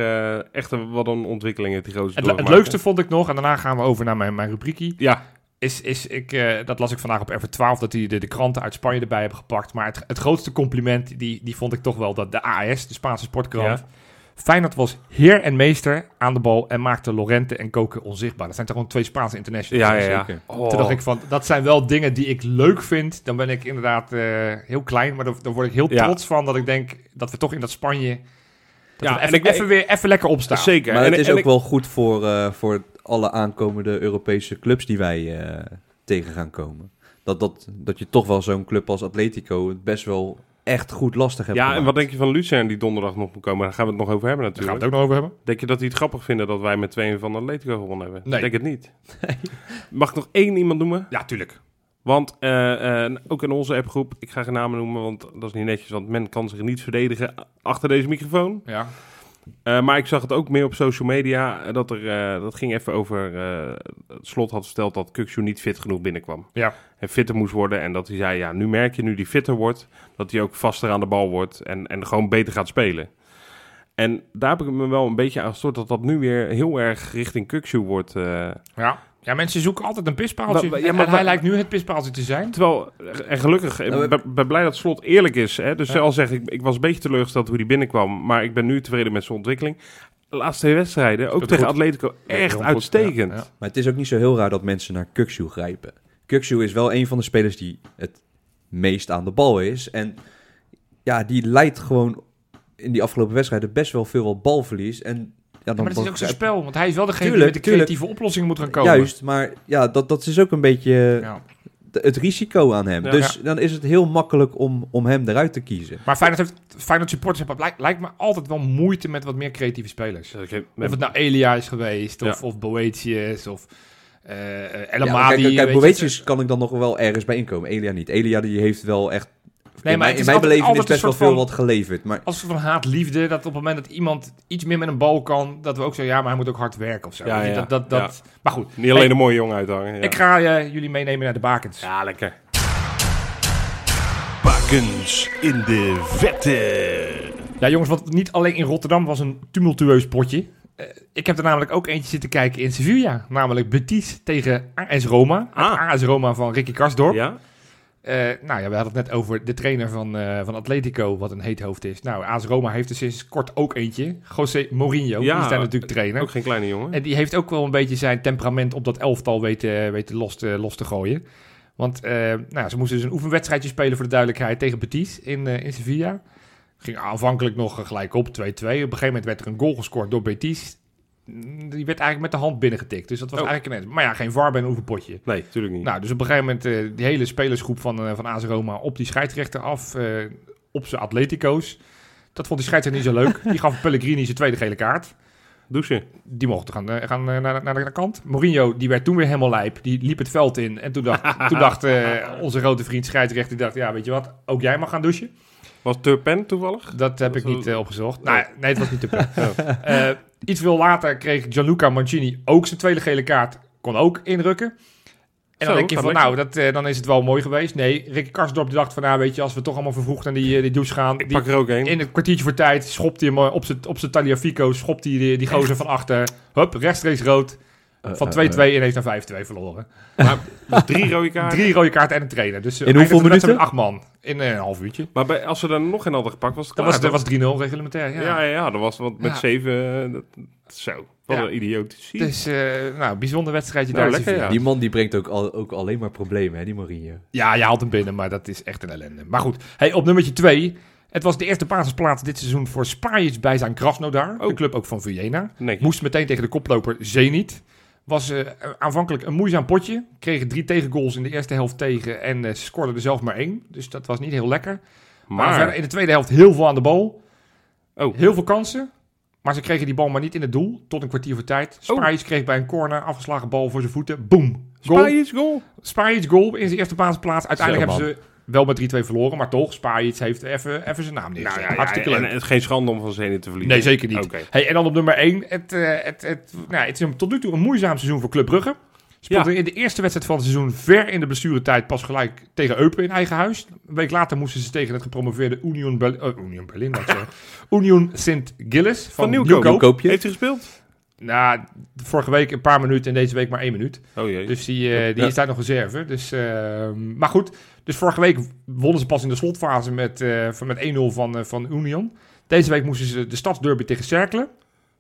Speaker 1: echt een, wat een ontwikkeling heeft die gozer
Speaker 3: Het, het
Speaker 1: doorgemaakt,
Speaker 3: leukste vond ik nog, en daarna gaan we over naar mijn, mijn rubriekie?
Speaker 1: Ja,
Speaker 3: is, is ik, dat las ik vandaag op R12, dat die de, de kranten uit Spanje erbij hebben gepakt. Maar het, het grootste compliment, die, die vond ik toch wel dat de AS, de Spaanse sportkrant,
Speaker 1: Ja.
Speaker 3: Feyenoord was heer en meester aan de bal en maakte Lorente en Koken onzichtbaar. Dat zijn toch gewoon twee Spaanse internationals.
Speaker 1: ja, ja. ja.
Speaker 2: zeker.
Speaker 1: Oh.
Speaker 3: Toen dacht ik van, dat zijn wel dingen die ik leuk vind. Dan ben ik inderdaad eh, heel klein, maar dan, dan word ik heel
Speaker 1: Ja.
Speaker 3: trots van dat ik denk dat we toch in dat Spanje... Dat
Speaker 1: Ja,
Speaker 3: we
Speaker 1: en
Speaker 3: even,
Speaker 1: ik-
Speaker 3: even weer even lekker opstaan.
Speaker 1: Zeker.
Speaker 2: Maar
Speaker 1: En-
Speaker 2: het is
Speaker 1: en
Speaker 2: ook wel goed voor, eh, voor alle aankomende Europese clubs die wij eh, tegen gaan komen. Dat, dat, dat je toch wel zo'n club als Atletico het best wel echt goed lastig hebt
Speaker 1: Ja, en wat denk je van Lucien die donderdag nog moet komen? Daar gaan we het nog over hebben
Speaker 3: Daar gaan we
Speaker 1: natuurlijk.
Speaker 3: het ook nog over hebben.
Speaker 1: Denk je dat die het grappig vinden dat wij met tweeën van Atletico gewonnen hebben?
Speaker 3: Nee.
Speaker 1: Ik denk het niet. Mag ik nog één iemand noemen?
Speaker 3: Ja, tuurlijk.
Speaker 1: Want eh, eh, ook in onze appgroep, ik ga geen namen noemen, want dat is niet netjes, want men kan zich niet verdedigen achter deze microfoon.
Speaker 3: Ja.
Speaker 1: Eh, maar ik zag het ook meer op social media, eh, dat er, eh, dat ging even over, het slot had verteld dat Kukshu niet fit genoeg binnenkwam.
Speaker 3: Ja.
Speaker 1: En fitter moest worden en dat hij zei, ja, nu merk je, nu die fitter wordt, dat hij ook vaster aan de bal wordt en, en gewoon beter gaat spelen. En daar heb ik me wel een beetje aan gestoord dat dat nu weer heel erg richting Kukshoe wordt.
Speaker 3: Ja. Ja, mensen zoeken altijd een pispaaltje.
Speaker 1: Ja, maar
Speaker 3: maar hij lijkt nu het pispaaltje te zijn.
Speaker 1: Terwijl, en gelukkig, ik
Speaker 2: Nou,
Speaker 1: ben, ben blij dat Slot eerlijk is. Hè? Dus
Speaker 3: Ja.
Speaker 1: zelfs zeg ik, ik was een beetje teleurgesteld hoe hij binnenkwam. Maar ik ben nu tevreden met zijn ontwikkeling. De laatste twee wedstrijden, ook tegen
Speaker 3: goed.
Speaker 1: Atletico, echt uitstekend.
Speaker 3: Ja, ja.
Speaker 2: Maar het is ook niet zo heel raar dat mensen naar Kukshoe grijpen. Kukshoe is wel een van de spelers die het meest aan de bal is. En ja, die leidt gewoon in die afgelopen wedstrijden best wel veel wat balverlies. En dan
Speaker 3: maar het is ook zijn spel, want hij is wel degene
Speaker 2: Tuurlijk,
Speaker 3: die met de
Speaker 2: tuurlijk.
Speaker 3: creatieve oplossingen moet gaan komen.
Speaker 2: Juist, maar ja, dat, dat is ook een beetje het risico aan hem.
Speaker 3: Ja.
Speaker 2: dus dan is het heel makkelijk om, om hem eruit te kiezen.
Speaker 3: Maar Feyenoord, heeft, Feyenoord supporters hebben lijkt, lijkt me altijd wel moeite met wat meer creatieve spelers.
Speaker 1: Dus heb-
Speaker 3: Of het nou Elia is geweest, of,
Speaker 1: Ja.
Speaker 3: of Boetius, of eh El
Speaker 2: Ja, maar
Speaker 3: Amadi.
Speaker 2: kijk, kijk Boetius kan ik dan nog wel ergens bij inkomen. Elia niet. Elia die heeft wel echt...
Speaker 3: Nee,
Speaker 2: in
Speaker 3: maar
Speaker 2: mijn, in mijn beleving is best wel veel
Speaker 3: van-
Speaker 2: wat geleverd. Maar
Speaker 3: Als we van haat-liefde, dat op het moment dat iemand iets meer met een bal kan, dat we ook zeggen, ja, maar hij moet ook hard werken of zo.
Speaker 1: Ja, ja.
Speaker 3: Dat, dat, dat, Maar goed,
Speaker 1: Niet alleen
Speaker 3: Hey,
Speaker 1: een mooie jongen uithangen. Ja.
Speaker 3: ik ga eh, jullie meenemen naar de bakens.
Speaker 1: ja, lekker.
Speaker 4: Bakens in de vette.
Speaker 3: Ja, jongens, want niet alleen in Rotterdam was een tumultueus potje. Eh, ik heb er namelijk ook eentje zitten kijken in Sevilla. Namelijk Betis tegen AS Roma.
Speaker 1: Ah.
Speaker 3: AS Roma van Ricky Karsdorp.
Speaker 1: Ja?
Speaker 3: Eh, nou ja, we hadden het net over de trainer van, eh, van Atletico, wat een heet hoofd is. Nou, AS Roma heeft er sinds kort ook eentje. José Mourinho,
Speaker 1: Ja,
Speaker 3: die is daar natuurlijk trainer.
Speaker 1: Ook geen kleine jongen.
Speaker 3: En die heeft ook wel een beetje zijn temperament op dat elftal weten, weten los, te, los te gooien. Want eh, nou, ze moesten dus een oefenwedstrijdje spelen voor de duidelijkheid tegen Betis in, in Sevilla. Ging aanvankelijk nog gelijk op 2-2. Op een gegeven moment werd er een goal gescoord door Betis. Die werd eigenlijk met de hand binnengetikt. Dus dat was
Speaker 1: Oh.
Speaker 3: eigenlijk een... Maar ja, geen VAR bij een oefenpotje.
Speaker 1: Nee, natuurlijk niet.
Speaker 3: Nou, dus op een gegeven moment eh, die hele spelersgroep van, eh van AS Roma op die scheidsrechter af. eh, op zijn Atletico's. Dat vond die scheidsrechter niet zo leuk. [laughs] Die gaf Pellegrini zijn tweede gele kaart.
Speaker 1: Douchen.
Speaker 3: Die mochten gaan, gaan naar, naar de kant. Mourinho, die werd toen weer helemaal lijp. Die liep het veld in. En toen dacht, [laughs] toen dacht onze grote vriend scheidsrechter, die dacht, ja, weet je wat, ook jij mag gaan douchen.
Speaker 1: Was Turpen toevallig?
Speaker 3: Dat heb ik niet eh, opgezocht. Ja, nee, het was niet te punt. [laughs] Eh, iets veel later kreeg Gianluca Mancini ook zijn tweede gele kaart. Kon ook inrukken. En dan
Speaker 1: Zo,
Speaker 3: denk je van, nou, dat, eh, dan is het wel mooi geweest. Nee, Ricky Karsdorp die dacht van, nou, weet je, als we toch allemaal vervroegd naar die, die douche gaan.
Speaker 1: Ik
Speaker 3: die,
Speaker 1: pak er ook één.
Speaker 3: in het kwartiertje voor tijd schopt hij hem op zijn op zijn Tagliafico, schopt hij die, die gozer van achter. Hup, rechtstreeks rood. Van 2-2 ineens naar 5-2 verloren.
Speaker 1: Maar [laughs] drie rode kaarten.
Speaker 3: Drie rode kaarten en een trainer. Dus eh,
Speaker 2: In hoeveel
Speaker 3: de
Speaker 2: minuten?
Speaker 3: met acht man. In eh, een half uurtje.
Speaker 1: Maar bij, als ze er nog geen hadden gepakt, was het
Speaker 3: Dat
Speaker 1: klaar,
Speaker 3: was, dat was 3-0 reglementair. Ja.
Speaker 1: Ja, ja, ja, dat was want met
Speaker 3: Ja.
Speaker 1: zeven. eh, dat, zo, wat
Speaker 3: Ja.
Speaker 1: een idiotisch.
Speaker 3: Dus, eh, nou, bijzonder wedstrijdje
Speaker 1: Nou,
Speaker 3: daar. in
Speaker 1: lekker, ja.
Speaker 2: die man die brengt ook, al, ook alleen maar problemen, hè, die Mourinho.
Speaker 3: Ja, je haalt hem binnen, maar dat is echt een ellende. Maar goed, hey, op nummertje 2. Het was de eerste basisplaats dit seizoen voor Spajic bij zijn Krasnodar. De
Speaker 1: Oh.
Speaker 3: club ook van Vujena.
Speaker 1: Netjes.
Speaker 3: Moest meteen tegen de koploper Zenit. Was eh, aanvankelijk een moeizaam potje. Kregen drie tegengoals in de eerste helft tegen. En ze scoorden er zelf maar één. Dus dat was niet heel lekker. Maar,
Speaker 1: maar,
Speaker 3: verder in de tweede helft heel veel aan de bal.
Speaker 1: Oh.
Speaker 3: Heel veel kansen. Maar ze kregen die bal maar niet in het doel. Tot een kwartier voor tijd.
Speaker 1: Oh.
Speaker 3: Spajic kreeg bij een corner afgeslagen bal voor zijn voeten. Boom. Goal.
Speaker 1: Spajic goal.
Speaker 3: Spajic goal in zijn eerste basisplaats. Uiteindelijk
Speaker 2: Zo,
Speaker 3: hebben ze wel met 3-2 verloren. Maar toch, Spajic heeft even, even zijn naam neergezet.
Speaker 1: Nou ja,
Speaker 3: Hartstikke
Speaker 1: ja,
Speaker 3: leuk.
Speaker 1: en het is geen schande om van Zenit te verliezen.
Speaker 3: Nee, zeker niet.
Speaker 1: Oké.
Speaker 3: Hey, en dan op nummer 1. Het, eh, het, het, nou, het is een, tot nu toe een moeizaam seizoen voor Club Brugge. Speelde in de eerste wedstrijd van het seizoen ver in de blessuretijd pas gelijk tegen Eupen in eigen huis. Een week later moesten ze tegen het gepromoveerde Union, Berlin, oh, Union Berlin, zeggen. [laughs] Union Sint Gilles van,
Speaker 1: Van Nieuwkoop. Heeft hij gespeeld?
Speaker 3: Nou, vorige week een paar minuten en deze week maar één minuut.
Speaker 1: Oh jee.
Speaker 3: Dus die, eh, die
Speaker 2: Ja.
Speaker 3: is daar nog reserve. Dus, ehm, maar goed, dus vorige week wonnen ze pas in de slotfase met, van- met 1-0 van, eh, van Union. Deze week moesten ze de stadsderby tegen Cerkelen.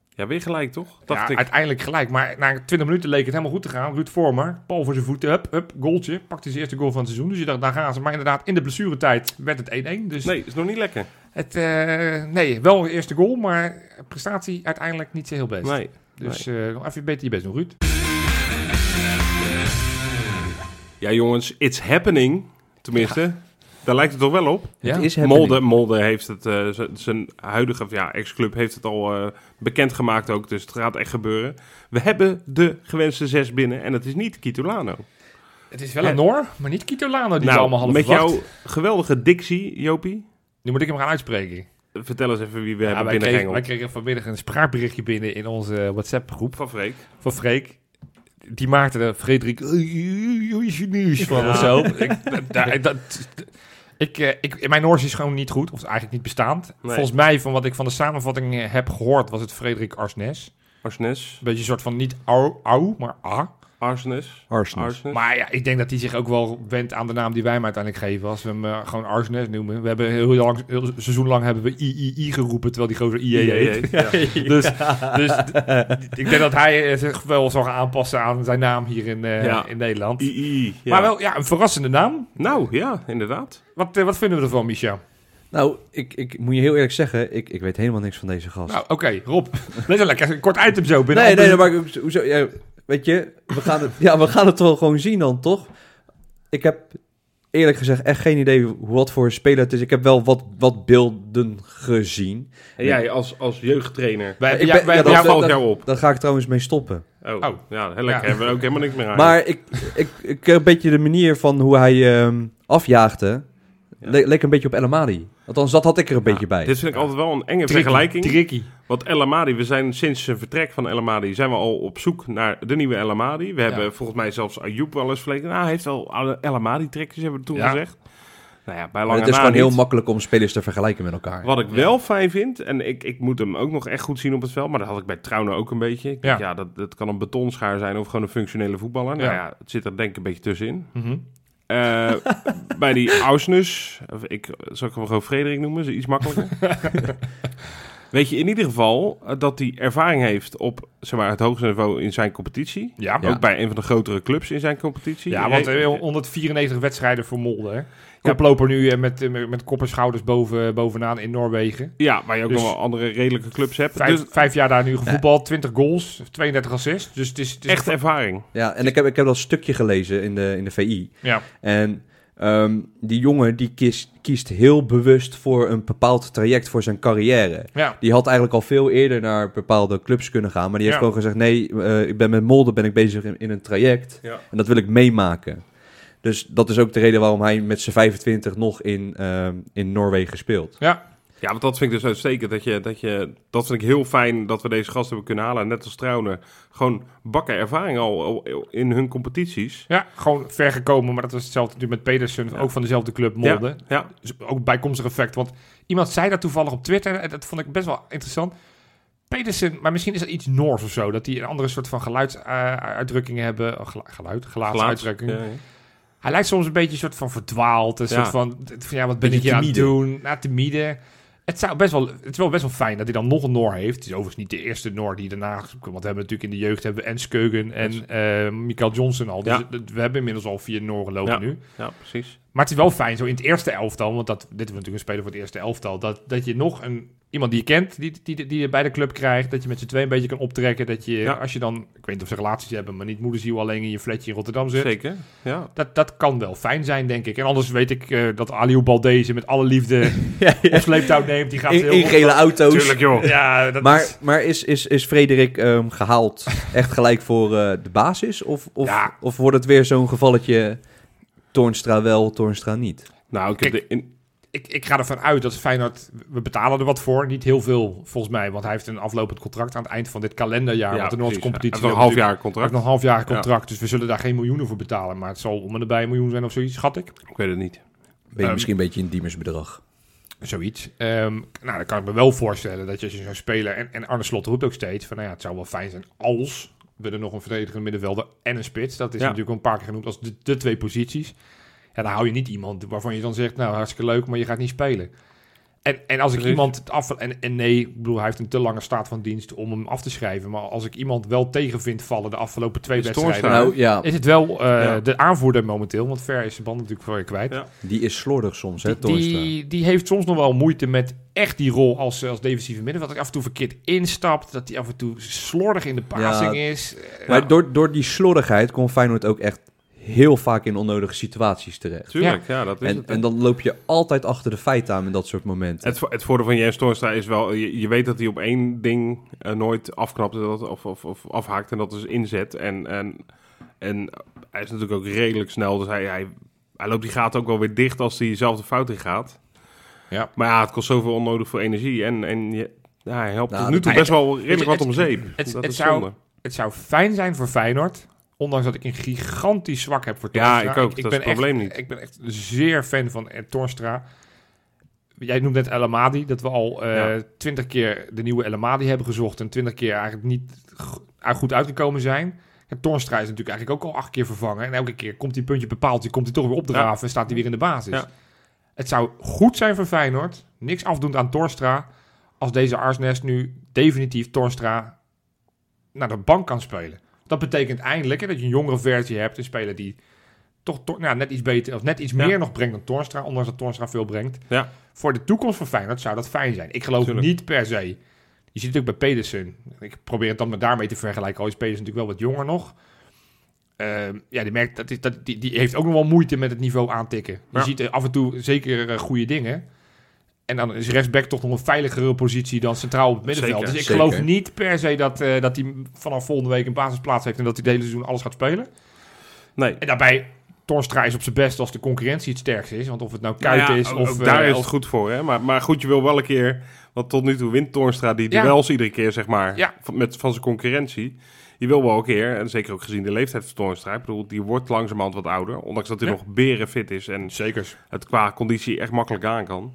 Speaker 1: Ja, weer gelijk toch? Dacht
Speaker 3: Ja,
Speaker 1: ik.
Speaker 3: uiteindelijk gelijk. Maar na 20 minuten leek het helemaal goed te gaan. Ruud Vormer, bal voor zijn voeten, hup, hup, goaltje. Pakte zijn eerste goal van het seizoen. Dus je dacht, daar gaan ze. Maar inderdaad, in de blessuretijd werd het 1-1. Dus
Speaker 1: Nee, is nog niet lekker.
Speaker 3: het, eh, nee, wel een eerste goal, maar prestatie uiteindelijk niet zo heel best.
Speaker 1: Nee.
Speaker 3: Dus eh, nog even beter je best doen, Ruud.
Speaker 1: Ja, jongens, it's happening. Tenminste, daar lijkt het toch wel op.
Speaker 3: Ja?
Speaker 2: Het is.
Speaker 1: Molde, Molde heeft het, eh, zijn huidige ja, ex-club heeft het al eh, bekendgemaakt ook. Dus het gaat echt gebeuren. We hebben de gewenste zes binnen en het is niet Kitolano.
Speaker 3: Het is wel een Noor, maar niet Kito Lano die we
Speaker 1: nou,
Speaker 3: allemaal hadden
Speaker 1: met
Speaker 3: verwacht.
Speaker 1: jouw geweldige dictie, Jopie.
Speaker 3: Nu moet ik hem gaan uitspreken.
Speaker 1: Vertel eens even wie we
Speaker 3: Ja,
Speaker 1: hebben
Speaker 3: wij, kregen, wij
Speaker 1: binnengehengeld.
Speaker 3: kregen vanmiddag een spraakberichtje binnen in onze WhatsApp-groep
Speaker 1: Van Freek.
Speaker 3: van Freek. Die maakte er Frederik "Oei, oei, oei, genies van
Speaker 1: Ja.
Speaker 3: of zo. [laughs] Ik, dat, Ik, eh, ik, mijn Noors is gewoon niet goed, of eigenlijk niet bestaand.
Speaker 1: Nee.
Speaker 3: Volgens mij, van wat ik van de samenvatting eh, heb gehoord, was het Frederik Arsnes.
Speaker 1: Arsnes.
Speaker 3: Een beetje een soort van niet au, au maar a.
Speaker 1: Arsnes. Arsnes.
Speaker 3: Maar ja, ik denk dat hij zich ook wel wendt aan de naam die wij hem uiteindelijk geven. Als we hem eh, gewoon Arsnes noemen. We hebben heel lang, heel seizoen lang hebben we III geroepen, terwijl die gozer IE heet.
Speaker 1: Ja. [laughs]
Speaker 3: Dus, dus d- ik denk dat hij eh, zich wel zal gaan aanpassen aan zijn naam hier in, eh,
Speaker 1: Ja.
Speaker 3: in Nederland.
Speaker 1: II. Ja.
Speaker 3: Maar wel, ja, een verrassende naam.
Speaker 1: Nou, ja, inderdaad.
Speaker 3: Wat, wat vinden we ervan, Micha?
Speaker 2: Nou, ik, ik moet je heel eerlijk zeggen, ik, ik weet helemaal niks van deze gast.
Speaker 3: Nou, oké, Rob. [laughs] Let lekker, een kort item zo. Binnen
Speaker 2: nee, nee, maar hoezo, ja, weet je, we gaan, het, ja, we gaan het wel gewoon zien dan, toch? Ik heb eerlijk gezegd echt geen idee hoe- wat voor speler het is. Ik heb wel wat, wat beelden gezien.
Speaker 1: En jij als, als jeugdtrainer.
Speaker 3: Wij,
Speaker 2: Ik
Speaker 3: ja,
Speaker 2: ben-
Speaker 3: wij,
Speaker 2: ja, dat-
Speaker 1: valt
Speaker 2: dat-
Speaker 1: jou op.
Speaker 2: Daar ga ik trouwens mee stoppen.
Speaker 1: Oh,
Speaker 3: Oh.
Speaker 1: ja, heel lekker.
Speaker 3: Ja.
Speaker 1: Hebben we ook helemaal niks meer aan.
Speaker 2: Maar ik, ik, ik, een beetje de manier van hoe hij ehm, afjaagde,
Speaker 1: Ja.
Speaker 2: le- leek een beetje op El Amadi. Althans, dat had ik er een
Speaker 1: Ja,
Speaker 2: beetje bij.
Speaker 1: Dit vind ik altijd wel een enge
Speaker 3: tricky,
Speaker 1: vergelijking.
Speaker 3: Tricky.
Speaker 1: Want El Amadi, we zijn sinds zijn vertrek van El Amadi, zijn we al op zoek naar de nieuwe El Amadi. We hebben volgens mij zelfs Ayoub wel eens verleden. Nou, hij heeft al El Amadi trekjes, hebben we toen
Speaker 3: Ja.
Speaker 1: gezegd. Nou ja, bij
Speaker 2: Maar
Speaker 1: lange
Speaker 2: het is gewoon heel makkelijk om spelers te vergelijken met elkaar.
Speaker 1: Wat ik wel fijn vind, en ik, ik moet hem ook nog echt goed zien op het veld, maar dat had ik bij Trouwen ook een beetje. Ik denk,
Speaker 3: Ja.
Speaker 1: ja, dat, dat kan een betonschaar zijn of gewoon een functionele voetballer. Nou
Speaker 3: Ja.
Speaker 1: ja, het zit er denk ik een beetje tussenin.
Speaker 3: Mhm.
Speaker 1: Eh, bij die Ausnus, of ik zal ik hem gewoon Frederik noemen, is iets makkelijker. [laughs] Weet je in ieder geval eh, dat hij ervaring heeft op zeg maar, het hoogste niveau in zijn competitie.
Speaker 3: Ja,
Speaker 2: Ja.
Speaker 1: Ook bij een van de grotere clubs in zijn competitie.
Speaker 3: ja, want
Speaker 1: Hij-
Speaker 3: eh, 194 wedstrijden voor Molde. Hè. Koploper nu eh, met, eh, met, met kop en schouders boven, bovenaan in Noorwegen.
Speaker 1: ja, waar je ook
Speaker 3: Dus-
Speaker 1: nog wel andere redelijke clubs hebt.
Speaker 3: Vijf,
Speaker 1: Dus
Speaker 3: vijf jaar daar nu gevoetbald, 20 goals, 32 assists. Dus het is, het is
Speaker 1: echt ervaring.
Speaker 2: Ja, en ik heb, ik heb dat stukje gelezen in de, in de VI.
Speaker 3: Ja,
Speaker 2: En ehm, die jongen die kiest, kiest heel bewust voor een bepaald traject voor zijn carrière.
Speaker 3: ja.
Speaker 2: Die had eigenlijk al veel eerder naar bepaalde clubs kunnen gaan. Maar die heeft
Speaker 3: Ja.
Speaker 2: gewoon gezegd, nee, eh, ik ben met Molde ben ik bezig in, in een traject.
Speaker 1: Ja.
Speaker 2: En dat wil ik meemaken. Dus dat is ook de reden waarom hij met zijn 25 nog in, ehm, in Noorwegen speelt.
Speaker 3: ja.
Speaker 1: Ja, want dat vind ik dus uitstekend. Dat, je, dat, je, dat vind ik heel fijn dat we deze gasten hebben kunnen halen. Net als Trouwner. Gewoon bakken ervaring al, al in hun competities.
Speaker 3: Ja, gewoon ver gekomen. Maar dat was hetzelfde natuurlijk met Pedersen,
Speaker 1: Ja.
Speaker 3: ook van dezelfde club Molde.
Speaker 1: Ja,
Speaker 3: Dus ook bijkomstig effect. Want iemand zei dat toevallig op Twitter. En dat vond ik best wel interessant. Pedersen, maar misschien is dat iets Noors of zo. Dat die een andere soort van geluidsuitdrukkingen hebben. Oh, gelu- geluid,
Speaker 1: Gelaats-
Speaker 3: gelaatsuitdrukkingen.
Speaker 1: Ja, ja.
Speaker 3: Hij lijkt soms een beetje een soort van verdwaald. Een
Speaker 1: Ja.
Speaker 3: soort van, van ja, wat ben ik hier aan het doen? Nou, timide. Het, zou best wel, het is wel best wel fijn dat hij dan nog een Noor heeft. Het is overigens niet de eerste Noor die daarna... Want we hebben natuurlijk in de jeugd hebben we en Skeugen en eh Mikael Johnson al. Dus
Speaker 1: Ja.
Speaker 3: we hebben inmiddels al vier Nooren lopen
Speaker 1: Ja.
Speaker 3: nu.
Speaker 1: ja, precies.
Speaker 3: Maar het is wel fijn, zo in het eerste elftal, want dat, dit is natuurlijk een speler voor het eerste elftal, dat, dat je nog een, iemand die je kent, die, die, die je bij de club krijgt, dat je met z'n twee een beetje kan optrekken, dat je,
Speaker 1: Ja.
Speaker 3: als je dan, ik weet niet of ze relaties hebben, maar niet moederziel alleen in je flatje in Rotterdam zit,
Speaker 1: Zeker. Ja.
Speaker 3: dat, dat kan wel fijn zijn, denk ik. En anders weet ik eh, dat Aliou Baldezen met alle liefde [laughs] op sleeptouw neemt, die gaat
Speaker 2: In,
Speaker 3: heel...
Speaker 2: in gele auto's.
Speaker 1: Tuurlijk, joh.
Speaker 3: Ja, dat
Speaker 2: Maar,
Speaker 3: is-
Speaker 2: maar is, is, is Frederik ehm, gehaald echt gelijk voor eh, de basis? Of, of,
Speaker 3: Ja.
Speaker 2: of wordt het weer zo'n gevalletje Toornstra wel, Toornstra niet?
Speaker 1: Nou, ik heb
Speaker 3: Kijk,
Speaker 1: de in,
Speaker 3: ik, ik ga ervan uit dat Feyenoord, we betalen er wat voor, niet heel veel volgens mij, want hij heeft een aflopend contract aan het eind van dit kalenderjaar,
Speaker 1: ja,
Speaker 3: want de Noordse
Speaker 1: precies.
Speaker 3: competitie...
Speaker 1: Hij heeft nog een half jaar contract.
Speaker 3: nog een half jaar contract, dus we zullen daar geen miljoenen voor betalen. Maar het zal om en nabij een miljoen zijn of zoiets, schat ik.
Speaker 1: Ik weet het niet.
Speaker 2: Ben je
Speaker 3: Ehm,
Speaker 2: misschien een beetje in diemersbedrag?
Speaker 3: Zoiets. Ehm, nou, dan kan ik me wel voorstellen dat je als je zo'n speler... En, en Arne Slot roept ook steeds van... Nou ja, het zou wel fijn zijn als we er nog een verdedigende middenvelder en een spits... Dat is
Speaker 1: Ja.
Speaker 3: natuurlijk een paar keer genoemd als de, de twee posities. Ja, dan hou je niet iemand waarvan je dan zegt... Nou, hartstikke leuk, maar je gaat niet spelen. En, en als ik
Speaker 1: Precies.
Speaker 3: iemand het af... En, en nee, ik bedoel, hij heeft een te lange staat van dienst om hem af te schrijven. Maar als ik iemand wel tegen vind vallen de afgelopen twee wedstrijden...
Speaker 2: Nou ja,
Speaker 3: Is het wel eh,
Speaker 1: Ja.
Speaker 3: de aanvoerder momenteel? Want Ver is zijn band natuurlijk voor je kwijt.
Speaker 1: Ja.
Speaker 2: die is slordig soms, hè,
Speaker 3: Die, die, die heeft soms nog wel moeite met echt die rol als, als defensieve midden. Dat hij af en toe verkeerd instapt. Dat hij af en toe slordig in de passing is. Eh,
Speaker 2: Maar door, door die slordigheid komt Feyenoord ook echt heel vaak in onnodige situaties terecht.
Speaker 1: Tuurlijk, ja, dat is
Speaker 2: En,
Speaker 1: het.
Speaker 2: en dan loop je altijd achter de feiten aan in dat soort momenten.
Speaker 1: Het, het voordeel van Jens Toornstra is wel, je, je weet dat hij op één ding eh, nooit afknapt dat, of, of, of afhaakt en dat is inzet. En, en, en hij is natuurlijk ook redelijk snel, dus hij, hij, hij loopt die gaten ook wel weer dicht als hij zelf de fout in gaat.
Speaker 3: Ja.
Speaker 1: Maar ja, het kost zoveel onnodig voor energie en, en je, ja, hij helpt
Speaker 2: Nou,
Speaker 1: tot nu toe best wel redelijk wat om zeep.
Speaker 3: het-
Speaker 1: dat
Speaker 3: het
Speaker 1: is
Speaker 3: zou-
Speaker 1: zonde.
Speaker 3: Het zou fijn zijn voor Feyenoord Ondanks dat ik een gigantisch zwak heb voor
Speaker 1: Ja,
Speaker 3: Torstra.
Speaker 1: ik ook. Dat is
Speaker 3: ben
Speaker 1: het probleem
Speaker 3: echt,
Speaker 1: niet.
Speaker 3: Ik ben echt zeer fan van eh, Torstra. Jij noemt net El Amadi, dat we al
Speaker 1: Ja.
Speaker 3: twintig keer de nieuwe El Amadi hebben gezocht en twintig keer eigenlijk niet go- goed uitgekomen zijn. En Torstra is natuurlijk eigenlijk ook al acht keer vervangen. En elke keer komt die puntje bepaald, die komt hij toch weer opdraven en staat hij weer in de basis.
Speaker 1: Ja.
Speaker 3: Het zou goed zijn voor Feyenoord, niks afdoend aan Torstra, als deze Arsnes nu definitief Torstra naar de bank kan spelen. Dat betekent eindelijk hè, dat je een jongere versie hebt, een speler die toch, toch nou, net iets beter of net iets
Speaker 1: Ja.
Speaker 3: meer nog brengt dan Torstra, ondanks dat Torstra veel brengt.
Speaker 1: Ja.
Speaker 3: Voor de toekomst van Feyenoord zou dat fijn zijn. Ik geloof
Speaker 1: Tuurlijk.
Speaker 3: niet per se. Je ziet het ook bij Pedersen. Ik probeer het dan met daarmee te vergelijken. Al is Pedersen natuurlijk wel wat jonger nog. Ehm, ja, die, merkt, dat is, dat, die, die heeft ook nog wel moeite met het niveau aantikken. Je
Speaker 1: Ja.
Speaker 3: ziet er af en toe zeker eh, goede dingen. En dan is rechtsback toch nog een veiligere positie dan centraal op het middenveld.
Speaker 1: Zeker,
Speaker 3: dus ik
Speaker 2: zeker.
Speaker 3: geloof niet per se dat, eh, dat hij vanaf volgende week een basisplaats heeft... en dat hij het hele seizoen alles gaat spelen.
Speaker 1: Nee.
Speaker 3: En daarbij, Torstra is op zijn best als de concurrentie het sterkste is. Want of het nou Kuit
Speaker 1: ja,
Speaker 3: is of...
Speaker 1: ook daar
Speaker 3: eh,
Speaker 1: is het goed voor, hè? Maar, maar goed, je wil wel een keer... Want tot nu toe wint Toornstra die
Speaker 3: Ja.
Speaker 1: duels iedere keer, zeg maar,
Speaker 3: Ja.
Speaker 1: van, met, van zijn concurrentie. Je wil wel een keer, en zeker ook gezien de leeftijd van Toornstra... Ik bedoel, die wordt langzamerhand wat ouder. Ondanks dat hij nog berenfit is en
Speaker 3: Zeker.
Speaker 1: het qua conditie echt makkelijk aan kan.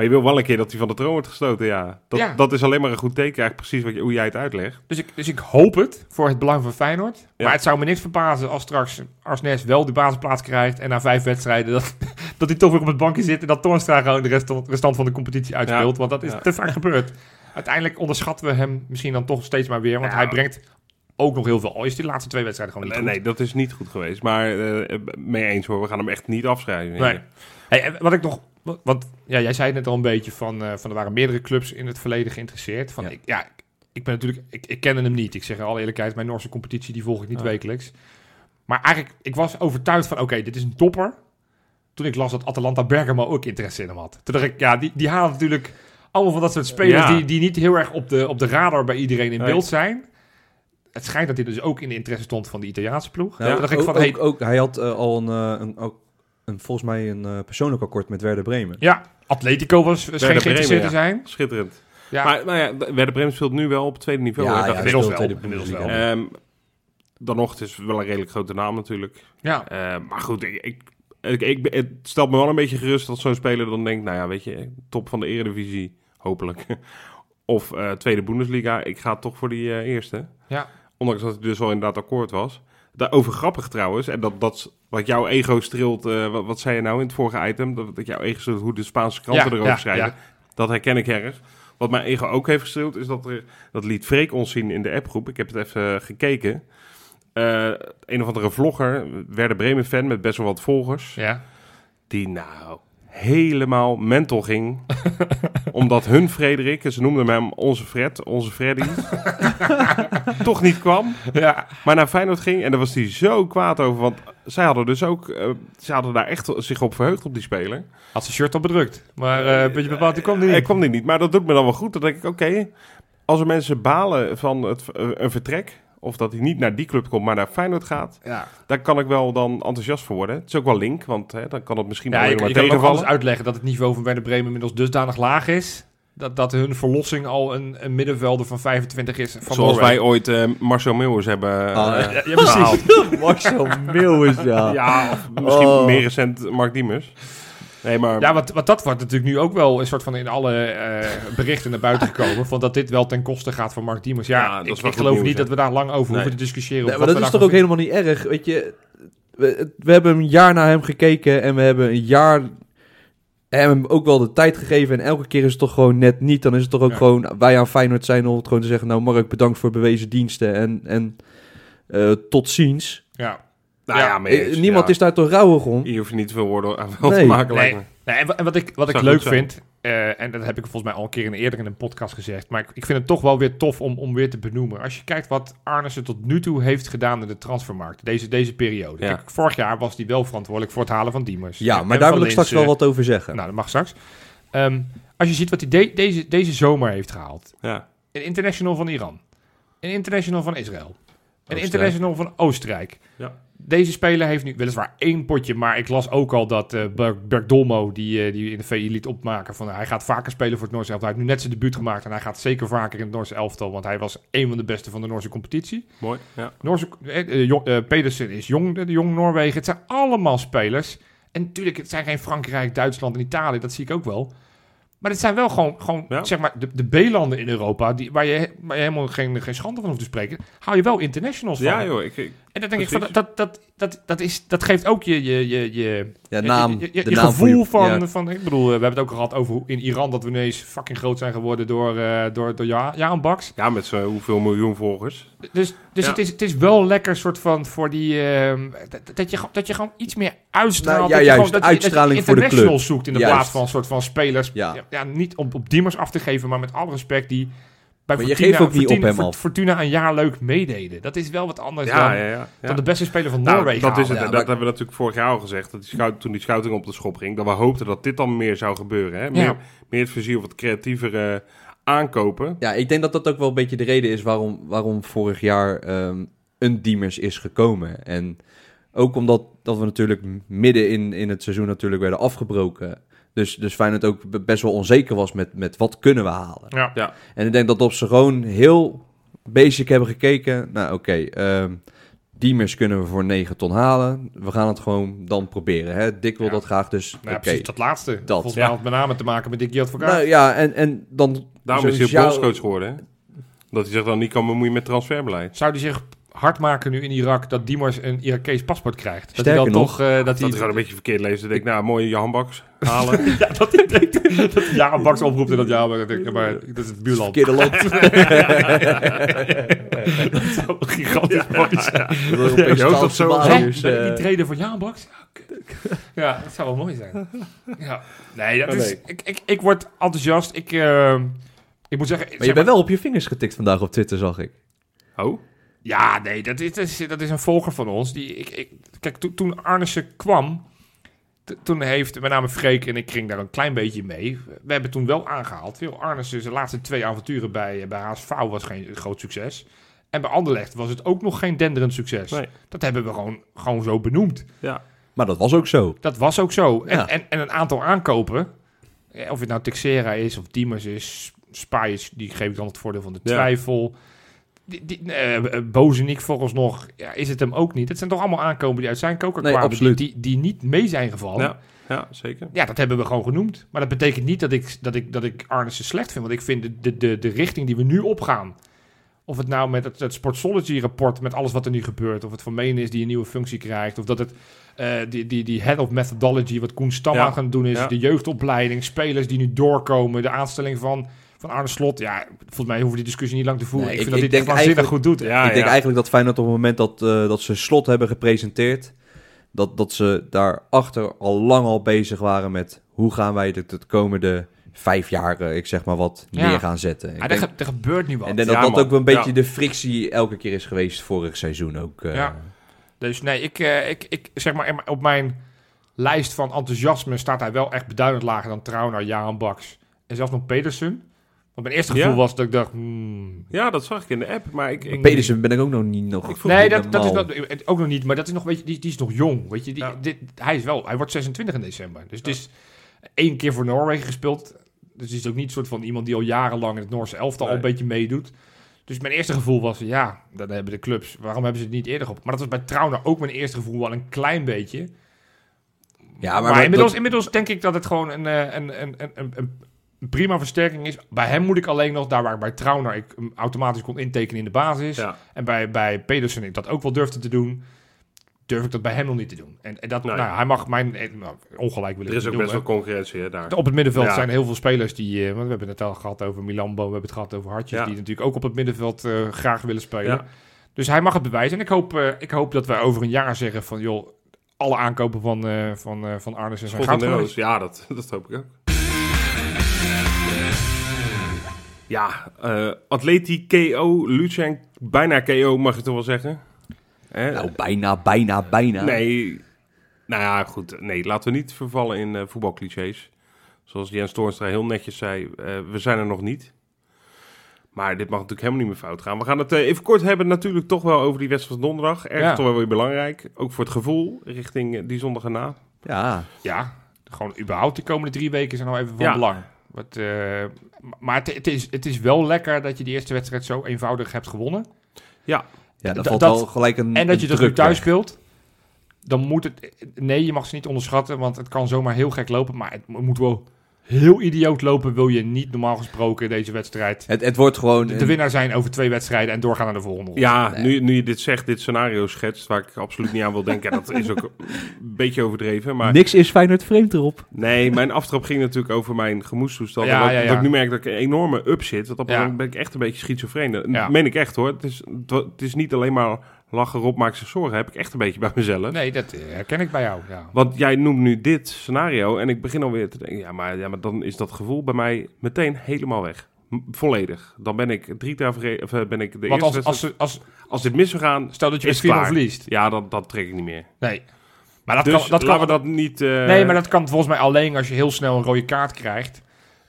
Speaker 1: Maar je wil wel een keer dat hij van de troon wordt gestoten, ja. Dat,
Speaker 3: Ja.
Speaker 1: dat is alleen maar een goed teken, eigenlijk precies wat je, hoe jij het uitlegt.
Speaker 3: Dus ik, dus ik hoop het voor het belang van Feyenoord.
Speaker 1: Ja.
Speaker 3: Maar het zou me niks verbazen als straks Arsnes wel de basisplaats krijgt... en na vijf wedstrijden dat, [laughs] dat hij toch weer op het bankje zit... en dat Toornstra gewoon de rest, restant van de competitie uitspeelt.
Speaker 1: Ja.
Speaker 3: Want dat is
Speaker 1: Ja.
Speaker 3: te vaak gebeurd. Uiteindelijk onderschatten we hem misschien dan toch steeds maar weer... want
Speaker 1: Ja.
Speaker 3: hij brengt ook nog heel veel. Al is die laatste twee wedstrijden gewoon
Speaker 1: Nee,
Speaker 3: niet goed.
Speaker 1: nee, dat is niet goed geweest. Maar eh, mee eens hoor, we gaan hem echt niet afschrijven.
Speaker 3: Nee. Hey, wat ik nog... Want ja, jij zei het net al een beetje van, eh, van er waren meerdere clubs in het verleden geïnteresseerd. Van,
Speaker 2: Ja.
Speaker 3: Ik, ja, ik ben natuurlijk... Ik, ik kende hem niet. Ik zeg in alle eerlijkheid, mijn Noorse competitie die volg ik niet
Speaker 1: Ja.
Speaker 3: wekelijks. Maar eigenlijk, ik was overtuigd van, oké, dit is een topper. Toen ik las dat Atalanta Bergamo ook interesse in hem had. Toen dacht ik, ja, die, die halen natuurlijk allemaal van dat soort spelers
Speaker 1: Ja.
Speaker 3: die, die niet heel erg op de, op de radar bij iedereen in
Speaker 1: Nee.
Speaker 3: beeld zijn. Het schijnt dat hij dus ook in de interesse stond van de Italiaanse ploeg. Toen dacht ik van,
Speaker 2: ook,
Speaker 3: hey,
Speaker 2: ook- hij had eh, al een, eh, een, ook een, volgens mij een eh, persoonlijk akkoord met Werder Bremen.
Speaker 3: ja, Atletico was scheen
Speaker 1: Bremen,
Speaker 3: geïnteresseerd
Speaker 1: ja.
Speaker 3: te zijn.
Speaker 1: Schitterend.
Speaker 3: Ja,
Speaker 1: Maar nou ja, Werder Bremen speelt nu wel op het tweede niveau.
Speaker 2: Ja, ja,
Speaker 3: inmiddels wel,
Speaker 2: tweede
Speaker 3: inmiddels
Speaker 2: Bundesliga.
Speaker 3: wel.
Speaker 1: Ehm, dan nog, het is wel een redelijk grote naam natuurlijk.
Speaker 3: ja.
Speaker 1: Eh, maar goed, ik, ik, ik, ik- het stelt me wel een beetje gerust dat zo'n speler dan denkt... nou ja, weet je, top van de eredivisie, hopelijk. [laughs] of eh, tweede Bundesliga, ik ga toch voor die eh, eerste.
Speaker 3: Ja.
Speaker 1: Ondanks dat het dus al inderdaad akkoord was. Daarover grappig trouwens, en dat, dat wat jouw ego streelt... eh, wat, wat zei je nou in het vorige item? Dat, dat jouw ego streelt hoe de Spaanse kranten
Speaker 3: Ja,
Speaker 1: erover
Speaker 3: ja,
Speaker 1: schrijven.
Speaker 3: ja.
Speaker 1: Dat herken ik erg. Wat mijn ego ook heeft gestreeld, is dat er... Dat liet Freek ons zien in de appgroep. Ik heb het even gekeken. Eh, een of andere vlogger, Werder Bremen fan met best wel wat volgers,
Speaker 3: Ja.
Speaker 1: die nou helemaal mental ging. [laughs] omdat hun Frederik, en ze noemden hem onze Fred, onze Freddy, [laughs] [laughs] toch niet kwam.
Speaker 3: ja.
Speaker 1: Maar naar Feyenoord ging en daar was hij zo kwaad over. Want zij hadden dus ook, eh, ze hadden daar echt zich op verheugd op die speler.
Speaker 3: Had zijn shirt al bedrukt. Maar eh een beetje bepaald, die kwam niet.
Speaker 1: Hij kwam die niet, maar dat doet me dan wel goed. Dan denk ik, oké, als er mensen balen van het, eh, een vertrek... of dat hij niet naar die club komt, maar naar Feyenoord gaat...
Speaker 3: Ja,
Speaker 1: daar kan ik wel dan enthousiast voor worden. Het is ook wel link, want hè, dan kan het misschien
Speaker 3: ja je,
Speaker 1: maar
Speaker 3: je kan ook alles uitleggen dat het niveau van Werder Bremen inmiddels dusdanig laag is. Dat, dat hun verlossing al een, een middenvelder van 25 is. Van
Speaker 1: Zoals wij ooit eh, Marcel Meeuwers hebben
Speaker 2: Ah,
Speaker 1: eh,
Speaker 2: ja.
Speaker 3: Precies.
Speaker 1: gehaald. [laughs]
Speaker 2: Marcel Meeuwis, ja.
Speaker 1: Ja, of misschien
Speaker 2: Oh.
Speaker 1: meer recent Mark Diemers. Nee, maar...
Speaker 3: Ja, want, want dat wordt natuurlijk nu ook wel een soort van in alle eh, berichten naar buiten gekomen. Van dat dit wel ten koste gaat van Mark Diemers. Ja,
Speaker 1: Ja, dat is
Speaker 3: ik, ik geloof
Speaker 1: nieuws,
Speaker 3: niet
Speaker 1: hè?
Speaker 3: dat we daar lang over
Speaker 1: Nee.
Speaker 3: hoeven te discussiëren.
Speaker 2: Nee,
Speaker 3: of
Speaker 2: maar
Speaker 3: wat
Speaker 2: dat is toch ook helemaal niet erg. Weet je, we, we hebben een jaar naar hem gekeken en we hebben een jaar hem ook wel de tijd gegeven. En elke keer is het toch gewoon net niet. Dan is het toch ook
Speaker 3: Ja.
Speaker 2: gewoon wij aan Feyenoord zijn om het gewoon te zeggen... nou Mark, bedankt voor bewezen diensten en, en eh, tot ziens.
Speaker 3: Ja.
Speaker 1: Nou
Speaker 3: ja,
Speaker 2: Eh,
Speaker 1: eens,
Speaker 2: niemand
Speaker 1: ja.
Speaker 2: is daar toch rouwig om?
Speaker 1: Hier hoef je niet veel woorden aan wel te maken,
Speaker 3: Nee. en, en wat ik, wat ik leuk vind, eh, en dat heb ik volgens mij al een keer in, eerder in een podcast gezegd, maar ik, ik vind het toch wel weer tof om, om weer te benoemen. Als je kijkt wat Arnissen tot nu toe heeft gedaan in de transfermarkt, deze, deze periode.
Speaker 1: Ja.
Speaker 3: Kijk, vorig jaar was hij wel verantwoordelijk voor het halen van Diemers.
Speaker 2: Ja,
Speaker 3: En
Speaker 2: maar daar wil ik straks wel wat over zeggen.
Speaker 3: Nou, dat mag straks. Ehm, als je ziet wat hij de- deze, deze zomer heeft gehaald.
Speaker 1: Ja.
Speaker 3: Een international van Iran. Een international van Israël. Een international van Oostenrijk.
Speaker 1: Ja.
Speaker 3: Deze speler heeft nu weliswaar één potje, maar ik las ook al dat eh Berg, Berg Dolmo, die, eh, die in de VI liet opmaken, van, hij gaat vaker spelen voor het Noorse elftal. Hij heeft nu net zijn debuut gemaakt en hij gaat zeker vaker in het Noorse elftal, want hij was een van de beste van de Noorse competitie.
Speaker 1: Mooi. Ja.
Speaker 3: Noorse, eh, jong- Pedersen is jong, de jong Noorwegen. Het zijn allemaal spelers. En natuurlijk, het zijn geen Frankrijk, Duitsland en Italië, dat zie ik ook wel. Maar het zijn wel gewoon, gewoon
Speaker 1: Ja.
Speaker 3: zeg maar, de, de B-landen in Europa, die, waar, je, waar je helemaal geen, geen schande van hoeft te spreken. Haal je wel internationals van.
Speaker 1: Ja, joh. Ik, ik-
Speaker 3: En dan denk ik, van, dat, dat, dat, dat, is, dat geeft ook je, je, je, je,
Speaker 2: Ja, naam.
Speaker 3: je, je, je
Speaker 2: de naam
Speaker 3: gevoel
Speaker 2: je-
Speaker 3: van,
Speaker 2: ja.
Speaker 3: van... Ik bedoel, eh, we hebben het ook al gehad over hoe in Iran dat we ineens fucking groot zijn geworden door, eh door, door Ja- Jaan Baks.
Speaker 1: ja, met zo'n hoeveel miljoen volgers.
Speaker 3: Dus, dus
Speaker 1: Ja.
Speaker 3: het, is, het is wel lekker soort van voor die... ehm, dat, dat, je, gewoon- dat je gewoon iets meer uitstraalt.
Speaker 2: Nou, ja,
Speaker 3: dat je gewoon, dat, je-
Speaker 2: uitstraling
Speaker 3: dat je
Speaker 2: voor de
Speaker 3: internationals zoekt in de
Speaker 2: Juist.
Speaker 3: plaats van soort van spelers. Ja.
Speaker 2: Ja.
Speaker 3: niet om op Diemers af te geven, maar met alle respect die... Bij
Speaker 2: Maar je
Speaker 3: Fortuna,
Speaker 2: geeft ook niet op hem af.
Speaker 3: Fortuna een jaar leuk meededen. Dat is wel wat anders
Speaker 1: Ja,
Speaker 3: dan,
Speaker 1: ja, ja. ja.
Speaker 3: dan de beste speler van
Speaker 1: Nou,
Speaker 3: Noorwegen
Speaker 1: dat is het. dat
Speaker 2: maar-
Speaker 1: hebben we natuurlijk vorig jaar al gezegd. Dat die toen die scouting op de schop ging. Dat we hoopten dat dit dan meer zou gebeuren. Hè? Meer,
Speaker 3: Ja.
Speaker 1: meer het vizier of het creatievere aankopen.
Speaker 2: Ja, ik denk dat dat ook wel een beetje de reden is waarom, waarom vorig jaar ehm, een Diemers is gekomen. En ook omdat dat we natuurlijk midden in, in het seizoen natuurlijk werden afgebroken. Dus, dus Feyenoord ook be- best wel onzeker was met, met wat kunnen we halen.
Speaker 3: Ja.
Speaker 1: Ja.
Speaker 2: En ik denk dat op ze gewoon heel basic hebben gekeken. Nou oké, ehm, Diemers kunnen we voor 9 ton halen. We gaan het gewoon dan proberen. Hè? Dick wil
Speaker 3: Ja.
Speaker 2: dat graag, dus
Speaker 3: Nou ja,
Speaker 2: oké.
Speaker 3: precies dat laatste.
Speaker 2: dat.
Speaker 3: Volgens mij
Speaker 1: Ja.
Speaker 3: had met name te maken met Dickie Advocaat.
Speaker 2: Nou ja, en, en dan...
Speaker 1: Daarom is hij bondscoach geworden. Hè? Dat hij zich dan niet kan bemoeien met transferbeleid.
Speaker 3: Zou hij zich hard maken nu in Irak dat Diemers een Irakees paspoort krijgt? Dat
Speaker 2: Sterker
Speaker 3: hij dan
Speaker 2: nog,
Speaker 3: toch... eh, dat
Speaker 1: Dat
Speaker 3: hij
Speaker 1: gewoon een beetje verkeerd leest. Dan denk ik, nou, mooie Jan Baks halen. [laughs]
Speaker 3: ja, dat hij denkt dat hij ja, een baks oproept en dat ja, maar, dat ik- maar dat is het buurland.
Speaker 2: Verkeerde land. [laughs]
Speaker 3: dat zou gigantisch mooi zijn.
Speaker 2: Europese
Speaker 1: hoop dat zo-
Speaker 3: niet
Speaker 2: eh,
Speaker 3: treden voor Jaan Baks? Ja. Ja, dat zou wel mooi zijn. Ja. Nee, dat
Speaker 1: Oh,
Speaker 3: is. Ik, ik, ik word enthousiast. Ik, eh, ik moet zeggen...
Speaker 2: Maar
Speaker 3: zeg
Speaker 2: je bent wel op je vingers getikt vandaag op Twitter, zag ik.
Speaker 1: Oh,
Speaker 3: Ja, nee, dat is, dat is, dat is een volger van ons. Die, ik, ik, kijk, to- toen Arnissen kwam, toen heeft met name Freek en ik ging daar een klein beetje mee. We hebben toen wel aangehaald. Veel Arnissen, zijn laatste twee avonturen bij, bij HSV was geen groot succes. En bij Anderlecht was het ook nog geen denderend succes.
Speaker 1: Nee.
Speaker 3: Dat hebben we gewoon, gewoon zo benoemd.
Speaker 1: ja.
Speaker 2: Maar dat was ook zo.
Speaker 3: Dat was ook zo. En,
Speaker 2: Ja.
Speaker 3: en, en een aantal aankopen, eh, of het nou Texera is of Diemers is, Spaes, die geef ik dan het voordeel van de twijfel. Die, Bozenik volgens nog, ja, is het hem ook niet. Het zijn toch allemaal aankopen die uit zijn koker
Speaker 2: Nee,
Speaker 3: kwamen, die,
Speaker 2: absoluut.
Speaker 3: die, die niet mee zijn gevallen.
Speaker 1: Ja, ja, zeker.
Speaker 3: Ja, dat hebben we gewoon genoemd. Maar dat betekent niet dat ik, dat ik, dat ik Arnissen slecht vind. Want ik vind de, de, de, de richting die we nu opgaan... Of het nou met het, het Sportsology-rapport, met alles wat er nu gebeurt... of het van Menen is die een nieuwe functie krijgt... of dat het eh, die, die, die head of methodology, wat Koen Stam
Speaker 1: Ja,
Speaker 3: aan gaan doen is...
Speaker 1: ja.
Speaker 3: de jeugdopleiding, spelers die nu doorkomen... de aanstelling van, van Arne Slot. Ja, volgens mij hoeven we die discussie niet lang te voeren.
Speaker 2: Nee,
Speaker 3: ik
Speaker 2: ik-
Speaker 3: vind dat
Speaker 2: ik
Speaker 3: het echt waanzinnig goed doet.
Speaker 1: Ja,
Speaker 2: ik denk eigenlijk dat Feyenoord op het moment dat, eh, dat ze slot hebben gepresenteerd... Dat, dat ze daarachter al lang al bezig waren met... hoe gaan wij het de komende vijf jaar, eh, ik zeg maar wat,
Speaker 3: Ja.
Speaker 2: neer gaan zetten.
Speaker 3: Ja, er,
Speaker 2: denk,
Speaker 3: er gebeurt nu wat.
Speaker 2: en
Speaker 1: Ja,
Speaker 2: dat dat
Speaker 1: man.
Speaker 2: ook wel een beetje de frictie elke keer is geweest vorig seizoen ook. eh.
Speaker 3: Ja. Dus nee, ik, ik, ik zeg maar op mijn lijst van enthousiasme staat hij wel echt beduidend lager dan Trauner, Jaan Baks en zelfs nog Pedersen. Want mijn eerste gevoel
Speaker 1: Ja?
Speaker 3: was dat ik dacht, hmm,
Speaker 1: Ja, dat zag ik in de app. Maar ik, ik,
Speaker 2: Pedersen ben ik ook nog niet nog.
Speaker 3: Nee, dat, dat is nog, ook nog niet, maar dat is nog, weet je, die, die is nog jong, weet je. Die,
Speaker 1: Ja.
Speaker 3: dit, hij is wel, hij wordt 26 in december. Dus het is één keer voor Noorwegen gespeeld. Dus het is ook niet een soort van iemand die al jarenlang in het Noorse elftal al een beetje meedoet. Dus mijn eerste gevoel was, ja, dan hebben de clubs, waarom hebben ze het niet eerder op? Maar dat was bij Trauner ook mijn eerste gevoel wel een klein beetje.
Speaker 2: Ja,
Speaker 3: Maar,
Speaker 2: maar, maar
Speaker 3: inmiddels,
Speaker 2: dat-
Speaker 3: inmiddels denk ik dat het gewoon een, eh, een, een, een, een, een prima versterking is. Bij hem moet ik alleen nog, daar waar ik bij Trauner ik hem automatisch kon intekenen in de basis.
Speaker 1: Ja,
Speaker 3: En bij, bij Pedersen ik dat ook wel durfde te doen. Durf ik dat bij hem nog niet te doen. En, en dat,
Speaker 1: Nee.
Speaker 3: nou, hij mag mijn eh, nou, ongelijk willen
Speaker 1: er is ook
Speaker 3: doen,
Speaker 1: best wel concurrentie hè, daar.
Speaker 3: Op het middenveld
Speaker 1: Ja.
Speaker 3: zijn heel veel spelers die... want we hebben het al gehad over Milambo, we hebben het gehad over Hartjes...
Speaker 1: Ja.
Speaker 3: die natuurlijk ook op het middenveld eh, graag willen spelen. Dus hij mag het bewijzen. En ik hoop, ik hoop dat wij over een jaar zeggen van... joh, alle aankopen van, eh van, van Arnes en zijn goud.
Speaker 1: Ja, dat, [laughs] dat hoop ik ook. Ja, eh Atleti KO, Lucien, bijna KO mag je toch wel zeggen? Hè?
Speaker 2: nou, bijna, bijna, bijna.
Speaker 1: Nee, nou ja, goed. Nee, laten we niet vervallen in eh voetbalclichés. Zoals Jens Toornstra heel netjes zei, eh, we zijn er nog niet. Maar dit mag natuurlijk helemaal niet meer fout gaan. We gaan het even kort hebben natuurlijk toch wel over die wedstrijd van donderdag.
Speaker 3: Ja.
Speaker 1: toch wel weer belangrijk. Ook voor het gevoel richting die zondag erna.
Speaker 2: Ja,
Speaker 3: Ja, gewoon überhaupt de komende drie weken zijn nou even van
Speaker 1: Ja.
Speaker 3: belang. Wat, eh, maar het, het, is, het is wel lekker dat je die eerste wedstrijd zo eenvoudig hebt gewonnen.
Speaker 2: ja dat
Speaker 3: Dat-
Speaker 2: valt
Speaker 3: dat-
Speaker 2: wel gelijk een
Speaker 3: En dat
Speaker 2: een
Speaker 3: je dat nu
Speaker 2: druk
Speaker 3: thuis
Speaker 2: weg.
Speaker 3: speelt. Dan moet het... Nee, je mag ze niet onderschatten, want het kan zomaar heel gek lopen. Maar het moet wel heel idioot lopen, wil je niet normaal gesproken deze wedstrijd...
Speaker 2: Het, het wordt gewoon...
Speaker 3: De winnaar zijn over twee wedstrijden en doorgaan naar de volgende ronde.
Speaker 1: Ja,
Speaker 2: Nee.
Speaker 1: nu, nu je dit zegt, dit scenario schetst, waar ik absoluut niet aan wil denken. Dat is ook [laughs] een beetje overdreven. Maar
Speaker 2: Niks is Feyenoord vreemd erop.
Speaker 1: nee, mijn aftrap ging natuurlijk over mijn gemoedstoestand.
Speaker 3: Ja,
Speaker 1: dat,
Speaker 3: ja, ja.
Speaker 1: dat ik nu merk dat ik een enorme up zit. Want op een
Speaker 3: Ja.
Speaker 1: moment ben ik echt een beetje schizofreen. Dat
Speaker 3: Ja.
Speaker 1: meen ik echt hoor. Het is, het is niet alleen maar lachen, Rob maakt zich zorgen. Heb ik echt een beetje bij mezelf.
Speaker 3: Nee, dat eh, herken ik bij jou. Ja.
Speaker 1: Want jij noemt nu dit scenario en ik begin alweer te denken, ja maar, ja, maar dan is dat gevoel bij mij meteen helemaal weg. M- volledig. Dan ben ik drie dagen of, eh, ben ik de
Speaker 3: Want
Speaker 1: eerste
Speaker 3: als, als,
Speaker 1: wedstrijd-
Speaker 3: als,
Speaker 1: als dit mis zou gaan,
Speaker 3: stel dat je
Speaker 1: is
Speaker 3: met 4-0
Speaker 1: klaar.
Speaker 3: verliest.
Speaker 1: ja, dan, dat trek ik niet meer.
Speaker 3: Nee. Maar dat
Speaker 1: dus
Speaker 3: kan, dat
Speaker 1: laten
Speaker 3: kan,
Speaker 1: we dat niet... eh,
Speaker 3: Nee, maar dat kan volgens mij alleen als je heel snel een rode kaart krijgt.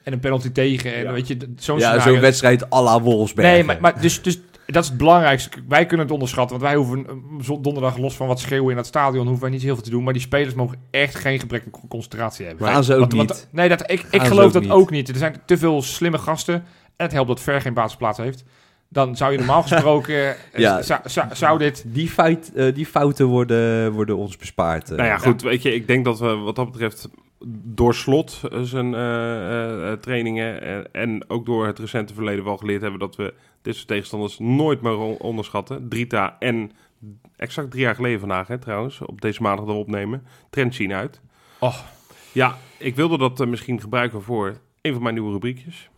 Speaker 3: En een penalty tegen. En
Speaker 1: Ja.
Speaker 3: weet je, zo'n
Speaker 2: Ja, zo'n wedstrijd à la Wolfsberg.
Speaker 3: Nee, maar, maar dus, dus dat is het belangrijkste. Wij kunnen het onderschatten. Want wij hoeven eh, zo- donderdag los van wat schreeuwen in het stadion... hoeven wij niet heel veel te doen. Maar die spelers mogen echt geen gebrek aan concentratie hebben.
Speaker 2: Gaan ze ook
Speaker 3: Want-
Speaker 2: niet.
Speaker 3: want- nee, dat, ik, ik
Speaker 2: Gaan
Speaker 3: geloof
Speaker 2: ook
Speaker 3: dat
Speaker 2: niet.
Speaker 3: ook niet. Er zijn te veel slimme gasten. En het helpt dat Ver geen basisplaats heeft. Dan zou je normaal [laughs] gesproken...
Speaker 2: Ja.
Speaker 3: ja. zou, zou, zou dit...
Speaker 2: Die, fout, eh, die fouten worden, worden ons bespaard. eh.
Speaker 1: Nou ja, goed, weet je, ik denk dat we wat dat betreft door slot eh, zijn eh, eh, eh, trainingen eh, en ook door het recente verleden wel geleerd hebben dat we dit soort tegenstanders nooit meer on- onderschatten. Drita en exact drie jaar geleden vandaag, hè, trouwens, op deze maandag we opnemen, trend zien uit.
Speaker 3: Och.
Speaker 1: Ja, ik wilde dat eh, misschien gebruiken voor een van mijn nieuwe rubriekjes,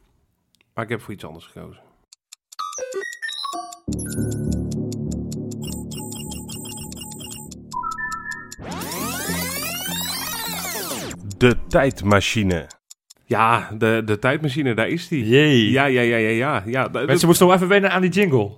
Speaker 1: maar ik heb voor iets anders gekozen. De tijdmachine. Ja, de, de tijdmachine, daar is die.
Speaker 3: Jee.
Speaker 1: Ja, ja, ja, ja, ja. Ja,
Speaker 3: Mensen moesten nog even wennen aan die jingle.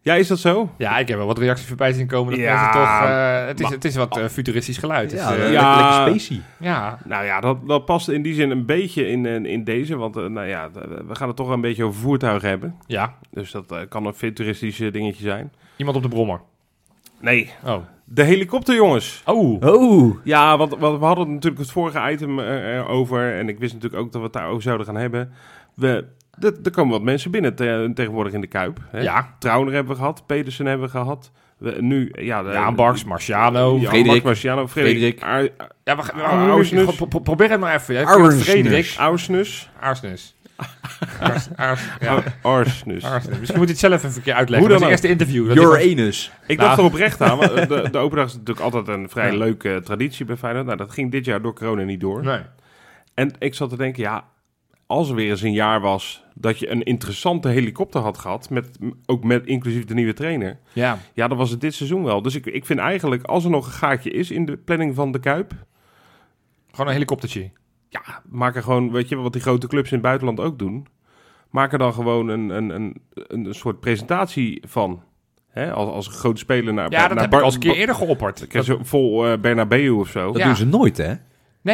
Speaker 1: ja, is dat zo?
Speaker 3: Ja, ik heb wel wat reacties voorbij zien komen. Dat
Speaker 1: Ja,
Speaker 3: mensen toch, eh, het, is,
Speaker 1: maar-
Speaker 3: het is wat eh, futuristisch geluid.
Speaker 2: Ja,
Speaker 3: Dus,
Speaker 1: ja.
Speaker 2: lekker, lekker spacey.
Speaker 3: ja.
Speaker 1: Nou ja, dat, dat past in die zin een beetje in, in, in deze. Want nou ja, we gaan het toch een beetje over voertuigen hebben.
Speaker 3: ja,
Speaker 1: Dus dat kan een futuristisch dingetje zijn.
Speaker 3: iemand op de brommer.
Speaker 1: Nee,
Speaker 3: Oh.
Speaker 1: De helikopter, jongens.
Speaker 3: Oh.
Speaker 2: Oh,
Speaker 1: Ja, want, want we hadden natuurlijk het vorige item eh, erover. En ik wist natuurlijk ook dat we het daarover zouden gaan hebben. We, er er komen wat mensen binnen te- tegenwoordig in de Kuip. Hè?
Speaker 3: Ja.
Speaker 1: Trauner hebben we gehad, Pedersen hebben we gehad. We, nu, ja, de,
Speaker 3: Ja, Barks, Marciano.
Speaker 1: Ja,
Speaker 2: Frederik.
Speaker 1: Marciano, Frederik.
Speaker 2: Frederik.
Speaker 1: Ar-
Speaker 3: Ja, we, gaan- we,
Speaker 1: Ah,
Speaker 3: we-
Speaker 1: Aursnus.
Speaker 3: pro- pro- probeer het maar even. hè. Frederik.
Speaker 1: Aursnus.
Speaker 3: Aarsnus. Ja.
Speaker 1: Ar- Arsnus.
Speaker 3: Misschien moet je het zelf even een keer uitleggen.
Speaker 1: Hoe
Speaker 3: Dat
Speaker 1: dan
Speaker 3: is het eerste interview. Dat
Speaker 2: your anus.
Speaker 1: Ik
Speaker 3: Nou.
Speaker 1: dacht er oprecht aan. want De, de open dag is natuurlijk altijd een vrij
Speaker 3: Ja.
Speaker 1: leuke eh, traditie bij Feyenoord. Nou, dat ging dit jaar door corona niet door.
Speaker 3: Nee.
Speaker 1: En ik zat te denken, ja, als er weer eens een jaar was dat je een interessante helikopter had gehad, met, ook met inclusief de nieuwe trainer,
Speaker 3: Ja.
Speaker 1: ja, dan was het dit seizoen wel. Dus ik, ik vind eigenlijk, als er nog een gaatje is in de planning van de Kuip,
Speaker 3: Gewoon een helikoptertje.
Speaker 1: Ja, maak er gewoon, weet je, wat die grote clubs in het buitenland ook doen, maak er dan gewoon een, een, een, een soort presentatie van. Hè, als, als een grote speler naar
Speaker 3: Ja, dat
Speaker 1: naar
Speaker 3: heb
Speaker 1: Bar-
Speaker 3: ik al een keer eerder geopperd.
Speaker 1: Ik heb zo vol eh, Bernabeu of zo.
Speaker 2: Dat
Speaker 3: Ja.
Speaker 2: doen ze nooit, hè?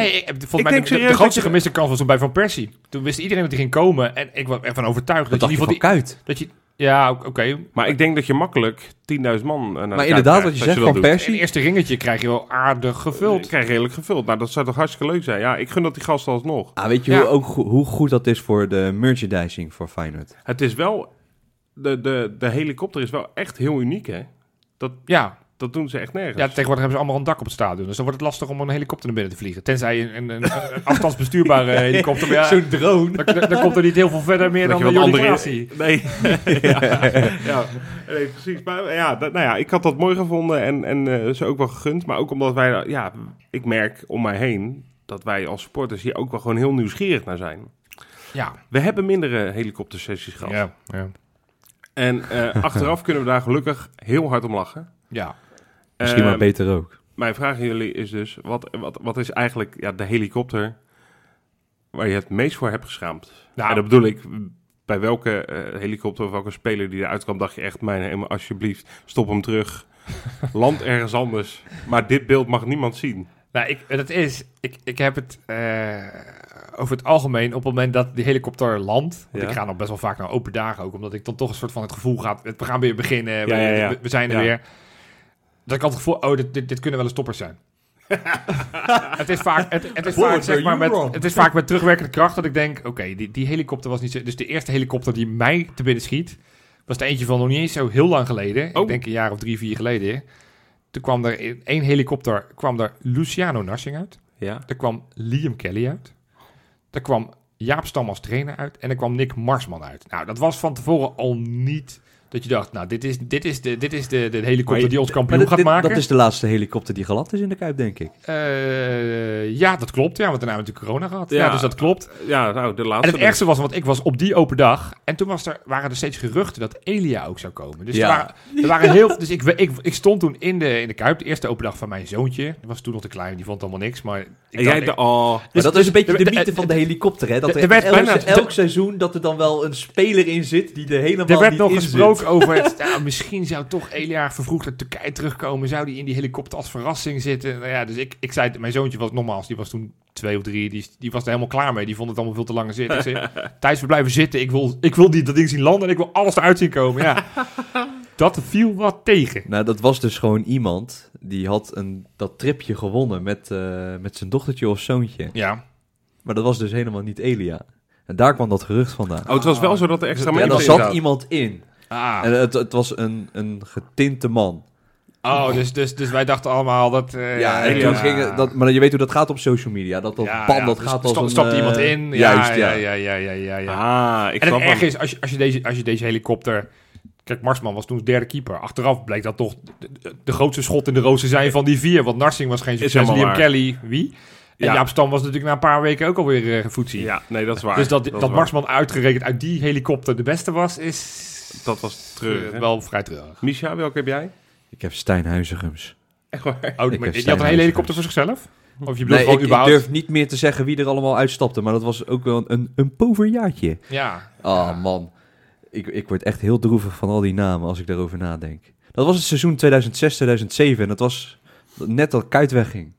Speaker 3: Nee, ik, volgens
Speaker 1: Ik
Speaker 3: mij
Speaker 1: denk
Speaker 3: de, de,
Speaker 1: serieus
Speaker 3: grootste
Speaker 1: dat je-
Speaker 3: gemiste kans was toen bij Van Persie. Toen wist iedereen dat hij ging komen. En ik was ervan overtuigd
Speaker 2: Dat
Speaker 3: dat, je
Speaker 2: je
Speaker 3: in ieder geval...
Speaker 2: Kuit.
Speaker 3: Dat je, ja, oké.
Speaker 1: Maar ik denk dat je makkelijk 10.000 man eh, naar de
Speaker 2: Maar inderdaad,
Speaker 1: krijgt
Speaker 2: wat je zegt
Speaker 1: dat
Speaker 2: van
Speaker 1: doet.
Speaker 2: Persie.
Speaker 3: het eerste ringetje krijg je wel aardig
Speaker 1: Ik
Speaker 3: gevuld.
Speaker 1: krijg redelijk gevuld. Nou, dat zou toch hartstikke leuk zijn. Ja, ik gun dat die gasten alsnog.
Speaker 2: Ah, weet je
Speaker 3: Ja.
Speaker 2: hoe, ook, hoe goed dat is voor de merchandising voor Feyenoord?
Speaker 1: Het is wel... De, de, de helikopter is wel echt heel uniek, hè?
Speaker 3: Ja.
Speaker 1: Dat doen ze echt nergens.
Speaker 3: ja, tegenwoordig hebben ze allemaal een dak op het stadion. Dus dan wordt het lastig om een helikopter naar binnen te vliegen. Tenzij een, een, afstandsbestuurbare [laughs] helikopter. Ja,
Speaker 2: Zo'n drone.
Speaker 3: dan, dan- dan komt er niet heel veel verder meer
Speaker 1: Dat
Speaker 3: dan de
Speaker 1: andere-. Nee. [laughs] ja. ja. Nee, precies. Maar ja, dat, nou ja, ik had dat mooi gevonden en, en eh, ze ook wel gegund. Maar ook omdat wij... Ja, ik merk om mij heen dat wij als supporters hier ook wel gewoon heel nieuwsgierig naar zijn.
Speaker 3: Ja.
Speaker 1: We hebben mindere helikoptersessies gehad.
Speaker 3: Ja. Ja.
Speaker 1: En eh, achteraf kunnen we daar gelukkig heel hard om lachen.
Speaker 3: ja.
Speaker 2: Misschien maar beter ook.
Speaker 1: Mijn vraag aan jullie is dus, wat, wat, wat is eigenlijk ja, de helikopter waar je het meest voor hebt geschaamd?
Speaker 3: Nou,
Speaker 1: en dat bedoel ik, bij welke eh, helikopter of welke speler die eruit kwam, dacht je echt, mijn hemel, alsjeblieft, stop hem terug. [laughs] Land ergens anders. Maar dit beeld mag niemand zien.
Speaker 3: Nou, ik, dat is, ik, ik heb het eh, over het algemeen, op het moment dat die helikopter landt... Want
Speaker 1: Ja.
Speaker 3: ik ga nog best wel vaak naar open dagen ook, omdat ik dan toch een soort van het gevoel ga... We gaan weer beginnen, we,
Speaker 1: Ja, ja, ja.
Speaker 3: we- we zijn er
Speaker 1: Ja.
Speaker 3: weer. Dat ik altijd gevoel, oh, dit, dit, dit kunnen wel eens toppers zijn. [laughs] het is vaak, het, het is vaak, zeg maar, met, het is vaak met terugwerkende kracht dat ik denk... Oké, die, die helikopter was niet zo... Dus de eerste helikopter die mij te binnen schiet... was er eentje van nog niet eens zo heel lang geleden.
Speaker 1: Oh.
Speaker 3: Ik denk een jaar of drie, vier geleden. Toen kwam er in één helikopter... kwam er Luciano Narsing uit.
Speaker 1: Ja.
Speaker 3: Er kwam Liam Kelly uit. Er kwam Jaap Stam als trainer uit. En er kwam Nick Marsman uit. Nou, dat was van tevoren al niet dat je dacht... Nou, dit is, dit is, de, dit is de, de helikopter
Speaker 1: je-
Speaker 3: die ons kampioen
Speaker 2: dit-
Speaker 3: gaat
Speaker 2: dit-
Speaker 3: maken.
Speaker 2: dat is de laatste helikopter die geland is in de Kuip, denk ik.
Speaker 3: Eh, ja, dat klopt. Ja, want daarna hebben we natuurlijk corona gehad. Ja,
Speaker 1: Ja.
Speaker 3: dus dat klopt.
Speaker 1: Ja, nou, de laatste.
Speaker 3: En het ergste was, want ik was op die open dag... en toen was er, waren er steeds geruchten dat Elia ook zou komen. Dus
Speaker 2: Ja.
Speaker 3: er, waren, er waren heel... Dus ik, ik, ik stond toen in de, in de Kuip, de eerste open dag van mijn zoontje. Die was toen nog te klein, die vond allemaal niks. Maar ik
Speaker 1: En
Speaker 3: dacht,
Speaker 1: jij de, oh,
Speaker 2: Maar
Speaker 3: Dus-
Speaker 2: dat
Speaker 3: dus
Speaker 2: is een beetje
Speaker 3: de-
Speaker 2: de
Speaker 3: de-
Speaker 2: mythe van de helikopter, hè? Dat
Speaker 3: er
Speaker 2: er,
Speaker 3: werd
Speaker 2: elk,
Speaker 3: bijna-
Speaker 2: elk seizoen dat er dan wel een speler in zit die er helemaal
Speaker 3: Er werd
Speaker 2: niet
Speaker 3: nog
Speaker 2: in
Speaker 3: gesproken
Speaker 2: zit.
Speaker 3: Over het. Ja, [laughs] misschien zou toch Elia vervroegd uit Turkije terugkomen. Zou die in die helikopter als verrassing zitten? Nou ja, dus ik, ik zei, mijn zoontje was nogmaals, die was toen twee of drie, die, die was er helemaal klaar mee. Die vond het allemaal veel te lang zitten. Zei, [laughs] Thijs, we blijven zitten. Ik wil, ik wil die, dat ding zien landen en ik wil alles eruit zien komen. Ja, [laughs] dat viel wat tegen.
Speaker 2: Nou, dat was dus gewoon iemand die had een, dat tripje gewonnen met, eh, met zijn dochtertje of zoontje.
Speaker 3: Ja,
Speaker 2: Maar dat was dus helemaal niet Elia. En daar kwam dat gerucht vandaan.
Speaker 1: oh, het was wel zo dat er extra
Speaker 3: Ja,
Speaker 2: Ja,
Speaker 1: mensen in
Speaker 2: zat iemand in.
Speaker 3: Ah.
Speaker 2: En het, het was een, een getinte man.
Speaker 3: Oh, dus, dus, dus wij dachten allemaal dat... eh,
Speaker 2: Ja, en
Speaker 1: Elia-
Speaker 2: toen ging dat, maar je weet hoe dat gaat op social media. Dat dat
Speaker 3: Ja,
Speaker 2: bam,
Speaker 3: ja,
Speaker 2: dat
Speaker 3: dus
Speaker 2: gaat als.
Speaker 3: Stapt
Speaker 2: eh,
Speaker 3: iemand in? Ja,
Speaker 2: Juist,
Speaker 3: ja,
Speaker 2: ja.
Speaker 3: ja, ja, ja, ja, ja.
Speaker 1: Ah, ik
Speaker 3: En
Speaker 1: snap
Speaker 3: het erg is, als je, als, je deze, als je deze helikopter... Kijk, Marsman was toen derde keeper. Achteraf bleek dat toch de, de- de grootste schot in de roos te zijn van die vier. Want Narsing was geen
Speaker 1: Is
Speaker 3: succes. Liam
Speaker 1: waar.
Speaker 3: Kelly, wie? En
Speaker 1: Ja.
Speaker 3: Jaap Stam was natuurlijk na een paar weken ook alweer uh, gevoetsie.
Speaker 1: Ja, nee, dat is waar.
Speaker 3: dus dat, dat,
Speaker 1: waar.
Speaker 3: Marsman uitgerekend uit die helikopter de beste was, is
Speaker 1: Dat was treurig, hè?
Speaker 3: wel vrij treurig.
Speaker 1: Misha, welke heb jij?
Speaker 2: Ik heb Stijn Huizigums.
Speaker 1: Echt waar?
Speaker 3: Oh,
Speaker 2: Ik
Speaker 3: maar
Speaker 2: heb
Speaker 3: je had een hele helikopter voor zichzelf? Of je bedoelt
Speaker 2: Nee,
Speaker 3: gewoon
Speaker 2: ik, ik
Speaker 3: überhaupt?
Speaker 2: durf niet meer te zeggen wie er allemaal uitstapte. Maar dat was ook wel een, een, poverjaartje.
Speaker 3: Ja.
Speaker 2: Oh
Speaker 3: Ja.
Speaker 2: man, ik, ik word echt heel droevig van al die namen als ik daarover nadenk. Dat was het seizoen 2006, 2007 en dat was net dat Kuit wegging.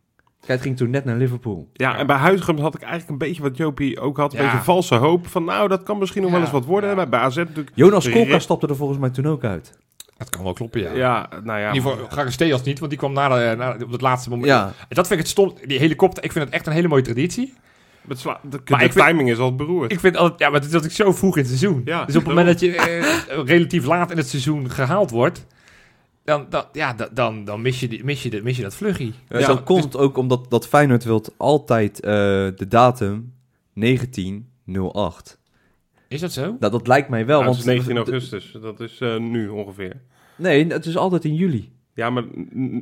Speaker 2: Kuit ging toen net naar Liverpool.
Speaker 1: Ja, en bij Huizigem had ik eigenlijk een beetje wat Jopie ook had. Een
Speaker 3: Ja.
Speaker 1: beetje valse hoop van, nou, dat kan misschien nog wel eens wat worden. Maar bij AZ natuurlijk...
Speaker 2: Jonas Kolka stapte er volgens mij toen ook uit.
Speaker 3: Dat kan wel kloppen, ja.
Speaker 1: Ja, nou ja.
Speaker 3: In ieder geval Garesteas niet, want die kwam na, de, na op het laatste moment.
Speaker 2: Ja,
Speaker 3: En dat vind ik het stom. Die helikopter, ik vind het echt een hele mooie traditie.
Speaker 1: Het sla- de
Speaker 3: Maar
Speaker 1: de
Speaker 3: ik vind-
Speaker 1: timing is al beroerd.
Speaker 3: Ik vind altijd, ja, maar het is natuurlijk zo vroeg in het seizoen.
Speaker 1: Ja,
Speaker 3: dus op het moment dat je eh, relatief laat in het seizoen gehaald wordt, dan, dan, ja, dan, dan, dan mis, je die, mis, je de, mis je dat vluggie.
Speaker 2: Ja,
Speaker 1: Ja,
Speaker 2: zo komt het ook omdat dat Feyenoord wilt altijd eh, de datum 1908.
Speaker 3: Is dat zo?
Speaker 2: Nou, dat lijkt mij wel.
Speaker 1: Nou,
Speaker 2: want
Speaker 1: het is 19 augustus, dat is eh, nu ongeveer.
Speaker 2: Nee, het is altijd in juli.
Speaker 1: Ja, maar 8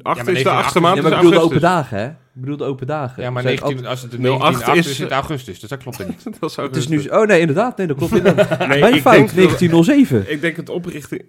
Speaker 3: maar
Speaker 1: is de
Speaker 3: 19
Speaker 1: achtste maand,
Speaker 2: Ja,
Speaker 1: is
Speaker 2: maar ik bedoel de
Speaker 1: augustus.
Speaker 2: open dagen, hè? Ik bedoel de open dagen.
Speaker 3: Ja, maar
Speaker 2: Zijn
Speaker 3: 19, als het de
Speaker 1: 08
Speaker 3: 19 8 is,
Speaker 1: is-
Speaker 3: het augustus, dus dat klopt niet. [laughs]
Speaker 1: dat is
Speaker 2: Het is
Speaker 1: augustus.
Speaker 2: nu... Oh nee, inderdaad. Nee, dat klopt [laughs] inderdaad.
Speaker 1: Nee,
Speaker 2: Mijn
Speaker 1: ik
Speaker 2: fout,
Speaker 1: denk dat-
Speaker 2: 1907.
Speaker 1: Ik denk het oprichting...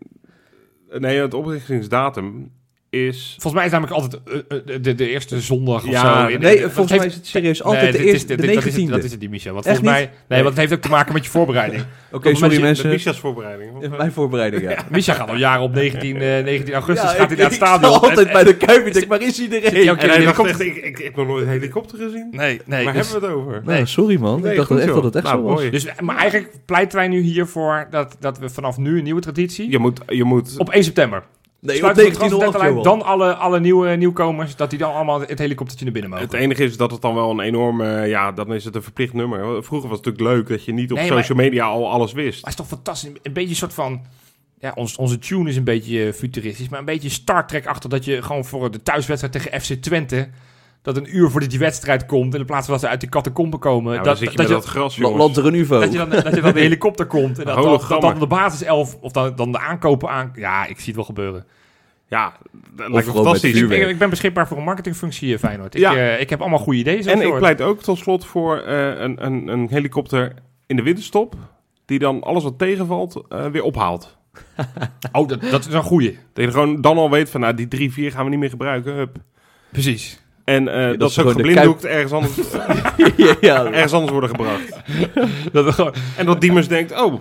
Speaker 1: Nee, het oprichtingsdatum is...
Speaker 3: Volgens mij is het namelijk altijd eh, eh, de, de eerste zondag of
Speaker 1: Ja,
Speaker 3: zo. In-
Speaker 2: Nee,
Speaker 3: want
Speaker 2: volgens mij is het serieus altijd de eerste,
Speaker 3: dit-
Speaker 2: de
Speaker 3: dat is het-
Speaker 2: 19e.
Speaker 3: Dat is het niet, Michel. Want
Speaker 2: Echt
Speaker 3: volgens mij... Nee, want het heeft ook te maken met je voorbereiding. [laughs]
Speaker 2: Oké, sorry mensen.
Speaker 1: Misha's voorbereiding.
Speaker 2: Mijn voorbereiding, ja.
Speaker 3: Misha gaat al jaren op 19, eh, 19 augustus
Speaker 2: Ja,
Speaker 3: gaat hij naar het
Speaker 2: ik, altijd
Speaker 3: En-
Speaker 2: bij de Kuip. Ik denk, waar is iedereen?
Speaker 1: En hij dacht ik, ik, ik heb nog nooit een helikopter gezien.
Speaker 3: Nee, nee.
Speaker 1: Waar
Speaker 3: dus,
Speaker 1: hebben we het over?
Speaker 2: Nou, sorry man.
Speaker 1: Nee,
Speaker 2: ik dacht
Speaker 1: goed,
Speaker 2: echt
Speaker 1: joh.
Speaker 2: dat het echt
Speaker 1: Nou,
Speaker 2: zo was.
Speaker 1: mooi.
Speaker 3: dus, maar eigenlijk pleiten wij nu hiervoor dat, dat we vanaf nu een nieuwe traditie...
Speaker 1: Je moet... Je moet
Speaker 3: Op 1 september.
Speaker 2: Nee, op
Speaker 3: Sluiten we de
Speaker 2: 1908,
Speaker 3: transferdeadline,
Speaker 2: joh.
Speaker 3: Dan alle, alle nieuwe nieuwkomers, dat die dan allemaal het helikoptertje naar binnen mogen.
Speaker 1: Het enige is dat het dan wel een enorme... Ja, dan is het een verplicht nummer. Vroeger was het natuurlijk leuk dat je niet op
Speaker 3: Nee, maar-
Speaker 1: social media al alles wist.
Speaker 3: Maar het is toch fantastisch. Een beetje een soort van... Ja, ons, onze tune is een beetje eh, futuristisch, maar een beetje Star Trek achter dat je gewoon voor de thuiswedstrijd tegen FC Twente dat een uur voordat die wedstrijd komt en in plaats van dat ze uit die catacomben komen,
Speaker 1: Ja, dan
Speaker 3: dat,
Speaker 1: je
Speaker 3: dat, je,
Speaker 1: dat gras,
Speaker 3: dat je dan dat je dan de [laughs] helikopter komt en dat, dan, dat dan de basiself of dan, dan de aankopen aan. Ja, ik zie het wel gebeuren.
Speaker 1: Ja, dat lijkt me fantastisch.
Speaker 3: Ik, ben beschikbaar voor een marketingfunctie, eh, Feyenoord. Ik,
Speaker 1: Ja.
Speaker 3: eh, ik heb allemaal goede ideeën.
Speaker 1: En ik
Speaker 3: hoort.
Speaker 1: pleit ook tot slot voor eh, een, een, een helikopter in de winterstop... die dan alles wat tegenvalt eh, weer ophaalt. [laughs]
Speaker 3: Oh, dat, dat is een goeie.
Speaker 1: Dat je gewoon dan al weet van, nou, die drie, vier gaan we niet meer gebruiken. Hup.
Speaker 3: Precies.
Speaker 1: En eh,
Speaker 2: dat
Speaker 1: dat,
Speaker 2: ze
Speaker 1: geblinddoekt ergens anders, [laughs]
Speaker 2: ja,
Speaker 1: ergens anders worden gebracht.
Speaker 3: Dat gewoon,
Speaker 1: En dat Diemers denkt, oh,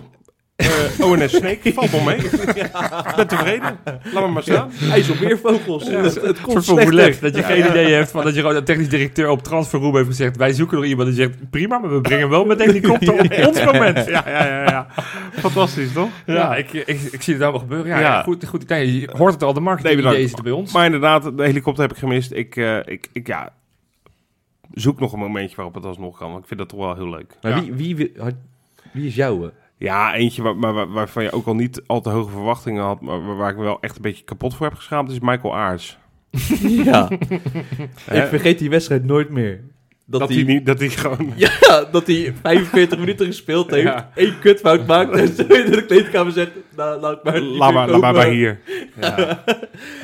Speaker 1: Eh ONS Snake, valt wel mee. [laughs] Ik ben tevreden. Laat me maar staan.
Speaker 2: IJsselmeervogels. het, het
Speaker 3: Een
Speaker 2: komt
Speaker 3: soort van
Speaker 2: slechter.
Speaker 3: roulette, dat je geen idee hebt van dat je gewoon een technisch directeur op transferroom heeft gezegd, wij zoeken nog iemand die zegt, prima, maar we brengen wel meteen die kopter op [laughs] ons moment.
Speaker 1: Ja, ja, ja, ja. Fantastisch, toch?
Speaker 3: Ja, ik, ik, ik zie het allemaal gebeuren. Ja,
Speaker 1: Ja.
Speaker 3: goed, goed idee. Je hoort het al, de marketing
Speaker 1: Nee,
Speaker 3: zitten bij ons.
Speaker 1: Maar inderdaad, de helikopter heb ik gemist. Ik, eh, ik, ik ja, zoek nog een momentje waarop het alsnog kan. Want ik vind dat toch wel heel leuk.
Speaker 2: Maar
Speaker 3: Ja.
Speaker 2: wie, wie, wie, had- wie is jouw?
Speaker 1: Ja, eentje waar, maar waar- waarvan je ook al niet al te hoge verwachtingen had, maar waar, waar ik me wel echt een beetje kapot voor heb geschaamd, is Michael Aars. [laughs]
Speaker 2: ja, ik vergeet die wedstrijd nooit meer. Dat,
Speaker 1: dat
Speaker 2: hij,
Speaker 1: hij niet, dat hij gewoon. [laughs]
Speaker 2: Ja, dat hij 45 minuten gespeeld heeft,
Speaker 1: Ja.
Speaker 2: één kutfout maakt en zo in de kleedkamer zegt, nou, laat maar.
Speaker 1: Laat maar, laat maar bij
Speaker 2: hier.
Speaker 1: hier. [laughs] Ja.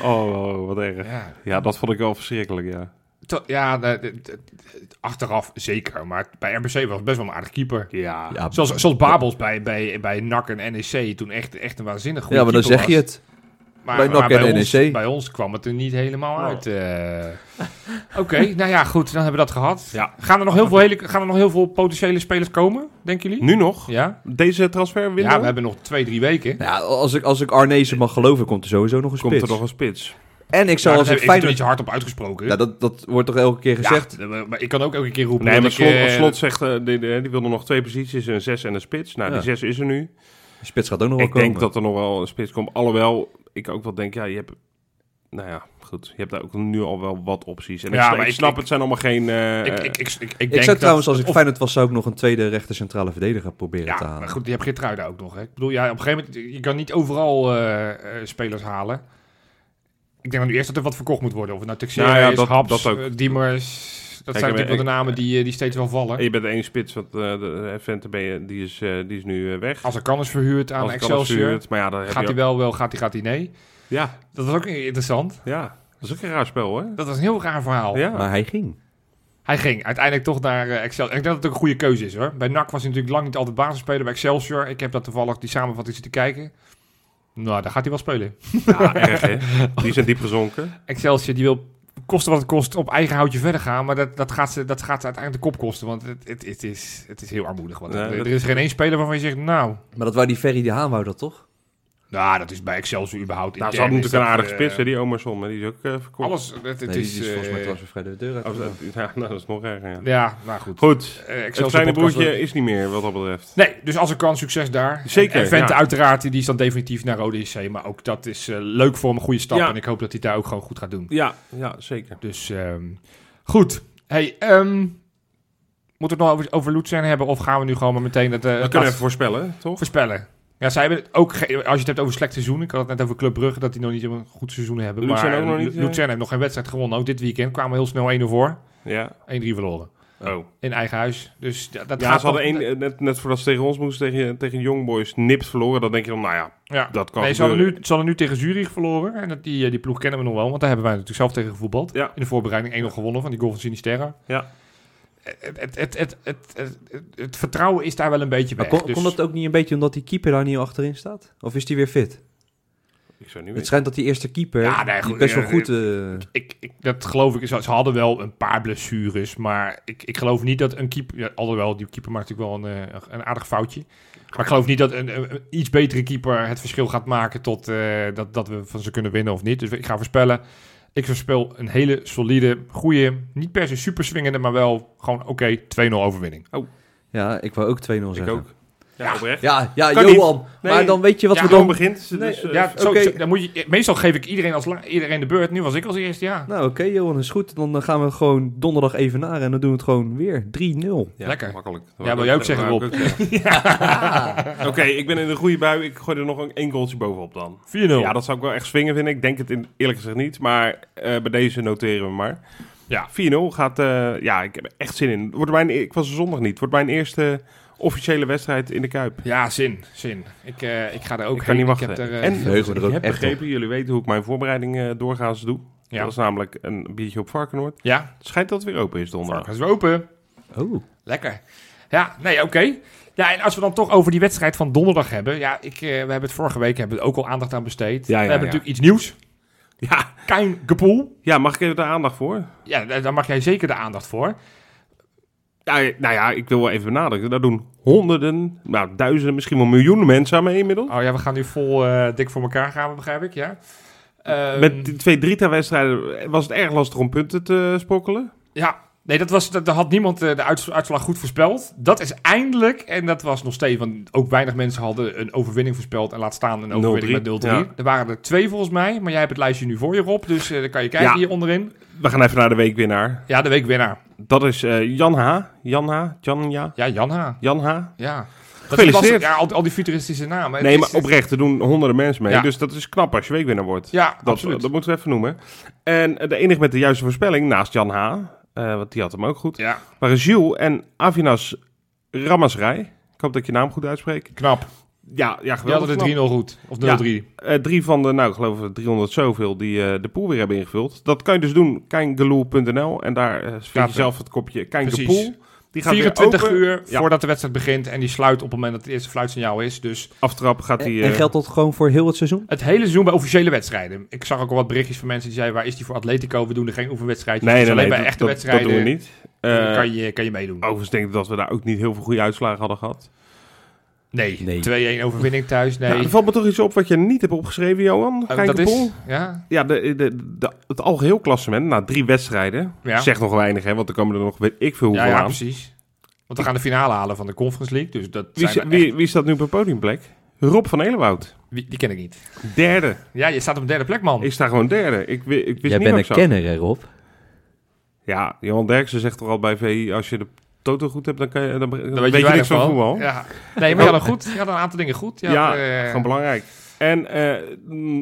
Speaker 1: Oh, oh, wat erg.
Speaker 3: Ja,
Speaker 1: Ja, dat vond ik wel verschrikkelijk, ja.
Speaker 3: To- ja de- de- de- achteraf zeker, maar bij RBC was het best wel een aardig keeper.
Speaker 1: Ja.
Speaker 2: Ja,
Speaker 3: Zoals, zoals Babels bij, bij, bij NAC en NEC toen echt, echt een waanzinnig goede
Speaker 2: ja, maar dan zeg je
Speaker 3: was.
Speaker 2: het.
Speaker 3: Maar,
Speaker 2: bij
Speaker 3: maar
Speaker 2: NAC en
Speaker 3: bij ons,
Speaker 2: NEC.
Speaker 3: bij ons kwam het er niet helemaal
Speaker 1: Oh.
Speaker 3: uit. eh. [laughs] Oké, nou ja, goed, dan hebben we dat gehad.
Speaker 1: Ja.
Speaker 3: Gaan, er nog heel veel hele, gaan er nog heel veel potentiële spelers komen, denken jullie?
Speaker 1: Nu nog?
Speaker 3: Ja?
Speaker 1: Deze transferwindow?
Speaker 3: ja, we hebben nog twee, drie weken.
Speaker 2: Ja, als ik, als ik Arnezen mag geloven, komt er sowieso nog een
Speaker 1: Komt
Speaker 2: spits.
Speaker 1: er nog een spits?
Speaker 2: En ik zou
Speaker 3: Nou,
Speaker 2: als ik
Speaker 3: heb ik er
Speaker 2: Feyenoord...
Speaker 3: niet hard op uitgesproken.
Speaker 2: Ja, dat, dat wordt toch elke keer gezegd?
Speaker 3: Ja, maar ik kan ook elke keer roepen
Speaker 1: Nee,
Speaker 3: dat
Speaker 1: maar
Speaker 3: ik,
Speaker 1: Slot,
Speaker 3: eh,
Speaker 1: Slot zegt, eh, die, die, die wil er nog twee posities, een zes en een spits. Nou,
Speaker 2: Ja.
Speaker 1: die zes is er nu.
Speaker 2: De spits gaat ook nog wel
Speaker 1: Ik
Speaker 2: komen.
Speaker 1: denk dat er nog wel een spits komt. Alhoewel, ik ook wel denk, ja, je hebt... Nou ja, goed. Je hebt daar ook nu al wel wat opties. En
Speaker 3: Ja,
Speaker 1: ik,
Speaker 3: maar
Speaker 1: ik
Speaker 3: ik-
Speaker 1: snap,
Speaker 3: ik-
Speaker 1: het zijn allemaal geen... eh,
Speaker 3: ik, ik, ik, ik, ik
Speaker 2: Ik
Speaker 3: denk
Speaker 2: zou trouwens,
Speaker 3: dat,
Speaker 2: als ik
Speaker 3: of-
Speaker 2: Feyenoord was, zou ik nog een tweede rechter centrale verdediger proberen te
Speaker 3: Ja,
Speaker 2: halen.
Speaker 3: maar goed, je hebt Geertruida ook nog. Hè. Ik bedoel, ja, op een gegeven moment, je kan niet overal eh, eh, spelers halen. Ik denk dan nu eerst dat er wat verkocht moet worden. Of het nou Texera
Speaker 1: Nou ja,
Speaker 3: is,
Speaker 1: dat-
Speaker 3: Haps,
Speaker 1: dat ook.
Speaker 3: eh, Diemers. Dat
Speaker 1: Kijk,
Speaker 3: zijn natuurlijk wel de namen die, eh, die steeds wel vallen.
Speaker 1: En je bent de ene spits, want eh, de Vente ben je, die, is, eh, die is nu eh, weg.
Speaker 3: Als er kan is verhuurd aan Excelsior.
Speaker 1: verhuurd, Maar ja, dan heb
Speaker 3: Gaat hij wel, wel, gaat hij, gaat hij nee.
Speaker 1: Ja,
Speaker 3: Dat was ook interessant.
Speaker 1: ja. Dat is ook een raar spel, hoor.
Speaker 3: Dat was een heel raar verhaal.
Speaker 1: Ja.
Speaker 2: Maar hij ging.
Speaker 3: Hij ging uiteindelijk toch naar Excelsior. Ik denk dat het ook een goede keuze is hoor. Bij NAC was hij natuurlijk lang niet altijd basisspeler. Bij Excelsior, ik heb dat toevallig die samenvatting zitten kijken. Nou, daar gaat hij wel spelen.
Speaker 1: Ja, [laughs] erg, hè? Die zijn diep gezonken.
Speaker 3: Excelsior die wil kosten wat het kost op eigen houtje verder gaan. Maar dat, dat, gaat, ze, dat gaat ze uiteindelijk de kop kosten. Want het, het, het, is, het is heel armoedig. Want
Speaker 1: Nee,
Speaker 3: er, er is geen één speler waarvan je zegt, nou...
Speaker 2: Maar dat wou die Ferry de Haan wou dat toch?
Speaker 3: Nou, dat is bij Excelsior überhaupt
Speaker 1: Nou, ze
Speaker 3: intern
Speaker 1: hadden
Speaker 3: is
Speaker 1: natuurlijk een
Speaker 3: dat,
Speaker 1: aardige
Speaker 3: eh,
Speaker 1: spits, hè, die Omerson. Maar die is ook eh, verkocht.
Speaker 3: Alles, het, het
Speaker 2: nee,
Speaker 3: is...
Speaker 2: die is volgens mij
Speaker 3: eh,
Speaker 2: transfervrij de deur uit.
Speaker 1: Oh, dat- [laughs] ja, nou, dat is nog erger, ja.
Speaker 3: ja, nou goed.
Speaker 1: Goed,
Speaker 3: Eh,
Speaker 1: het kleine broertje is niet meer, wat dat betreft.
Speaker 3: Nee, dus als er kan, succes daar.
Speaker 1: Zeker,
Speaker 3: En, en Vente
Speaker 1: ja.
Speaker 3: uiteraard, die is dan definitief naar Rode JC. Maar ook dat is eh, leuk voor hem, een goede stap.
Speaker 1: Ja.
Speaker 3: En ik hoop dat hij daar ook gewoon goed gaat doen.
Speaker 1: Ja, ja, zeker.
Speaker 3: Dus ehm, goed. Hey, ehm, moeten we het nog over, over Luzern hebben? Of gaan we nu gewoon maar meteen het, eh,
Speaker 1: We kunnen even voorspellen, toch?
Speaker 3: voorspellen? Ja, zij hebben het ook, als je het hebt over slecht seizoen. Ik had het net over Club Brugge, dat die nog niet een goed seizoen hebben.
Speaker 1: Luzern
Speaker 3: maar
Speaker 1: ook nog niet, eh?
Speaker 3: Luzern heeft nog geen wedstrijd gewonnen. Ook dit weekend kwamen heel snel 1-0 voor.
Speaker 1: Ja.
Speaker 3: 1-3 verloren.
Speaker 1: Oh.
Speaker 3: In eigen huis. Dus ja, dat
Speaker 1: Ja,
Speaker 3: gaat
Speaker 1: ze hadden één, eh, net, net voordat ze tegen ons moesten, tegen, tegen Young Boys, nipt verloren. Dan denk je dan, nou ja,
Speaker 3: Ja.
Speaker 1: dat kan
Speaker 3: Nee, ze hadden, nu, ze hadden nu tegen Zurich verloren. En dat, die, eh, die ploeg kennen we nog wel, want daar hebben wij natuurlijk zelf tegen gevoetbald.
Speaker 1: Ja.
Speaker 3: In de voorbereiding 1-0 gewonnen van die goal van Sinisterra.
Speaker 1: Ja.
Speaker 3: Het, het, het, het, het, vertrouwen is daar wel een beetje weg.
Speaker 2: kon,
Speaker 3: Dus
Speaker 2: kon dat ook niet een beetje omdat die keeper daar niet achterin staat? Of is die weer fit?
Speaker 1: Ik zou niet
Speaker 2: Het schijnt dat die eerste keeper
Speaker 3: Ja, nee, goed,
Speaker 2: best wel goed... eh,
Speaker 3: ik, ik, dat geloof ik. Ze ze hadden wel een paar blessures, maar ik, ik geloof niet dat een keeper... Ja, alhoewel, die keeper maakt natuurlijk wel een, eh, een aardig foutje. Maar ik geloof niet dat een, een- een iets betere keeper het verschil gaat maken tot eh, dat, dat we van ze kunnen winnen of niet. Dus ik ga voorspellen. Ik voorspel een hele solide, goede, niet per se super swingende, maar wel gewoon oké, 2-0 overwinning.
Speaker 2: ja, ik wou ook 2-0
Speaker 1: Ik
Speaker 2: zeggen.
Speaker 1: ook. Ja,
Speaker 3: Ja.
Speaker 1: oprecht.
Speaker 2: Ja, ja Johan.
Speaker 1: Nee.
Speaker 2: Maar dan weet je wat
Speaker 3: Ja,
Speaker 2: we dan...
Speaker 1: begint.
Speaker 2: Nee,
Speaker 1: dus, eh,
Speaker 3: ja, zo, dan moet je, meestal geef ik iedereen, als, iedereen de beurt. Nu was ik als eerste, ja.
Speaker 2: Nou, oké Johan, is goed. Dan eh, gaan we gewoon donderdag even naar en dan doen we het gewoon weer. 3-0.
Speaker 1: ja,
Speaker 3: lekker.
Speaker 1: Makkelijk. Dat
Speaker 3: Ja,
Speaker 1: wou
Speaker 3: wil jij
Speaker 1: ook
Speaker 3: zeggen.
Speaker 2: Ah. [laughs] [laughs]
Speaker 1: Oké, ik ben in een goede bui. Ik gooi er nog een één goaltje bovenop dan.
Speaker 3: 4-0.
Speaker 1: Ja, dat zou ik wel echt swingen vinden. Ik denk het in, eerlijk gezegd niet. Maar eh, bij deze noteren we maar.
Speaker 3: Ja.
Speaker 1: 4-0 gaat... eh, ja, ik heb er echt zin in. Wordt mijn, ik was er zondag niet. Wordt mijn eerste officiële wedstrijd in de Kuip.
Speaker 3: Ja, zin, zin. Ik, eh, ik ga er ook
Speaker 1: Ik kan
Speaker 3: heen.
Speaker 1: niet
Speaker 3: Ik
Speaker 1: wachten.
Speaker 3: heb er, eh,
Speaker 1: en
Speaker 2: er ook
Speaker 1: ik heb
Speaker 2: echt
Speaker 1: begrepen, jullie weten hoe ik mijn voorbereiding eh, doorgaans doe.
Speaker 3: ja.
Speaker 1: Dat is namelijk een biertje op Varkenoord.
Speaker 3: ja,
Speaker 1: Het schijnt dat het weer open is donderdag.
Speaker 3: Varkens weer open.
Speaker 2: Oh.
Speaker 3: Lekker. Ja, nee, oké. Ja, en als we dan toch over die wedstrijd van donderdag hebben. Ja, ik, eh, we hebben het vorige week hebben we er ook al aandacht aan besteed.
Speaker 1: Ja, ja,
Speaker 3: we hebben
Speaker 1: ja.
Speaker 3: natuurlijk iets nieuws.
Speaker 1: Ja,
Speaker 3: Kein gepoel.
Speaker 1: ja, mag ik even de aandacht voor?
Speaker 3: Ja, daar daar mag jij zeker de aandacht voor.
Speaker 1: Ja, nou ja, ik wil wel even benadrukken. Daar doen honderden, nou duizenden, misschien wel miljoenen mensen aan mee inmiddels.
Speaker 3: Oh ja, we gaan nu vol eh, dik voor elkaar gaan, begrijp ik, ja. Ehm,
Speaker 1: Met die twee Drita-wedstrijden was het erg lastig om punten te sprokkelen.
Speaker 3: Ja, nee, dat was, dat, daar had niemand eh, de uits- uitslag goed voorspeld. Dat is eindelijk, en dat was nog steeds, want ook weinig mensen hadden een overwinning voorspeld en laat staan een overwinning
Speaker 1: 0-3,
Speaker 3: met 0-3.
Speaker 1: ja.
Speaker 3: Er waren er twee volgens mij, maar jij hebt het lijstje nu voor je, Rob, dus eh, dan kan je kijken
Speaker 1: Ja.
Speaker 3: hier onderin.
Speaker 1: We gaan even naar de weekwinnaar.
Speaker 3: Ja, de weekwinnaar.
Speaker 1: Dat is eh, Jan H. Jan H. Jan, ja.
Speaker 3: Ja, Jan H.
Speaker 1: Jan H.
Speaker 3: Ja.
Speaker 1: Gefeliciteerd.
Speaker 3: was- ja, al, al die futuristische namen.
Speaker 1: Nee, maar oprecht, er doen honderden mensen mee.
Speaker 3: Ja.
Speaker 1: Dus dat is knap als je weekwinnaar wordt.
Speaker 3: Ja,
Speaker 1: Dat,
Speaker 3: absoluut.
Speaker 1: dat moeten we even noemen. En de enige met de juiste voorspelling, naast Jan H., eh, want die had hem ook goed,
Speaker 3: Ja,
Speaker 1: waren Jules en Avinas Ramasrij. Ik hoop dat ik je naam goed uitspreek.
Speaker 3: knap.
Speaker 1: Ja, ja
Speaker 3: Je had
Speaker 1: geweldig.
Speaker 3: het
Speaker 1: knap.
Speaker 3: 3-0 goed. Of 0-3.
Speaker 1: Ja. Eh, drie van de, nou, ik geloof ik 300 zoveel die eh, de pool weer hebben ingevuld. Dat kan je dus doen, kijngeloel.nl. En daar vind je zelf het kopje
Speaker 3: Precies.
Speaker 1: Kijngepool. Die gaat
Speaker 3: 24
Speaker 1: weer open.
Speaker 3: uur
Speaker 1: Ja.
Speaker 3: voordat de wedstrijd begint. En die sluit op het moment dat het eerste fluitsignaal is. Dus
Speaker 1: Aftrap gaat
Speaker 2: En,
Speaker 1: die...
Speaker 2: en
Speaker 1: eh,
Speaker 2: geldt dat gewoon voor heel het seizoen?
Speaker 3: het hele seizoen bij officiële wedstrijden. Ik zag ook al wat berichtjes van mensen die zeiden... waar is die voor Atletico? We doen er geen oefenwedstrijdjes.
Speaker 1: Nee,
Speaker 3: Dus
Speaker 1: nee,
Speaker 3: alleen
Speaker 1: nee,
Speaker 3: bij
Speaker 1: dat,
Speaker 3: echte
Speaker 1: dat,
Speaker 3: wedstrijden
Speaker 1: dat doen we niet.
Speaker 3: eh,
Speaker 1: Eh,
Speaker 3: kan, je, kan je meedoen.
Speaker 1: Overigens denk ik dat we daar ook niet heel veel goede uitslagen hadden gehad.
Speaker 3: Nee,
Speaker 2: Nee.
Speaker 3: 2-1 overwinning thuis. Nee.
Speaker 1: Nou, er valt me toch iets op wat je niet hebt opgeschreven, Johan. Kijk
Speaker 3: dat is... Ja,
Speaker 1: Ja, de, de, de, het algeheel klassement na drie wedstrijden.
Speaker 3: Ja.
Speaker 1: Zegt nog weinig, hè, want er komen er nog weet ik veel
Speaker 3: ja,
Speaker 1: hoeveel
Speaker 3: ja,
Speaker 1: aan.
Speaker 3: precies. Want we gaan de finale halen van de Conference League. Dus dat
Speaker 1: Wie,
Speaker 3: zijn
Speaker 1: wie,
Speaker 3: echt-
Speaker 1: wie staat nu op een podiumplek? Rob van Elewoud.
Speaker 3: wie- die ken ik niet.
Speaker 1: Derde.
Speaker 3: Ja, je staat op de derde plek, man.
Speaker 1: Ik sta gewoon derde. Ik, ik wist
Speaker 2: Jij
Speaker 1: niet
Speaker 2: bent een kenner, hè, Rob?
Speaker 1: Ja, Johan Derksen zegt toch al bij VI, als je de toto goed hebt, dan, kan je, dan, dan
Speaker 3: Daar
Speaker 1: weet je niks van voetbal. Ja,
Speaker 3: Ja. Nee, maar je had een goed. Je had een aantal dingen goed. Je had, eh,
Speaker 1: gewoon belangrijk. En eh,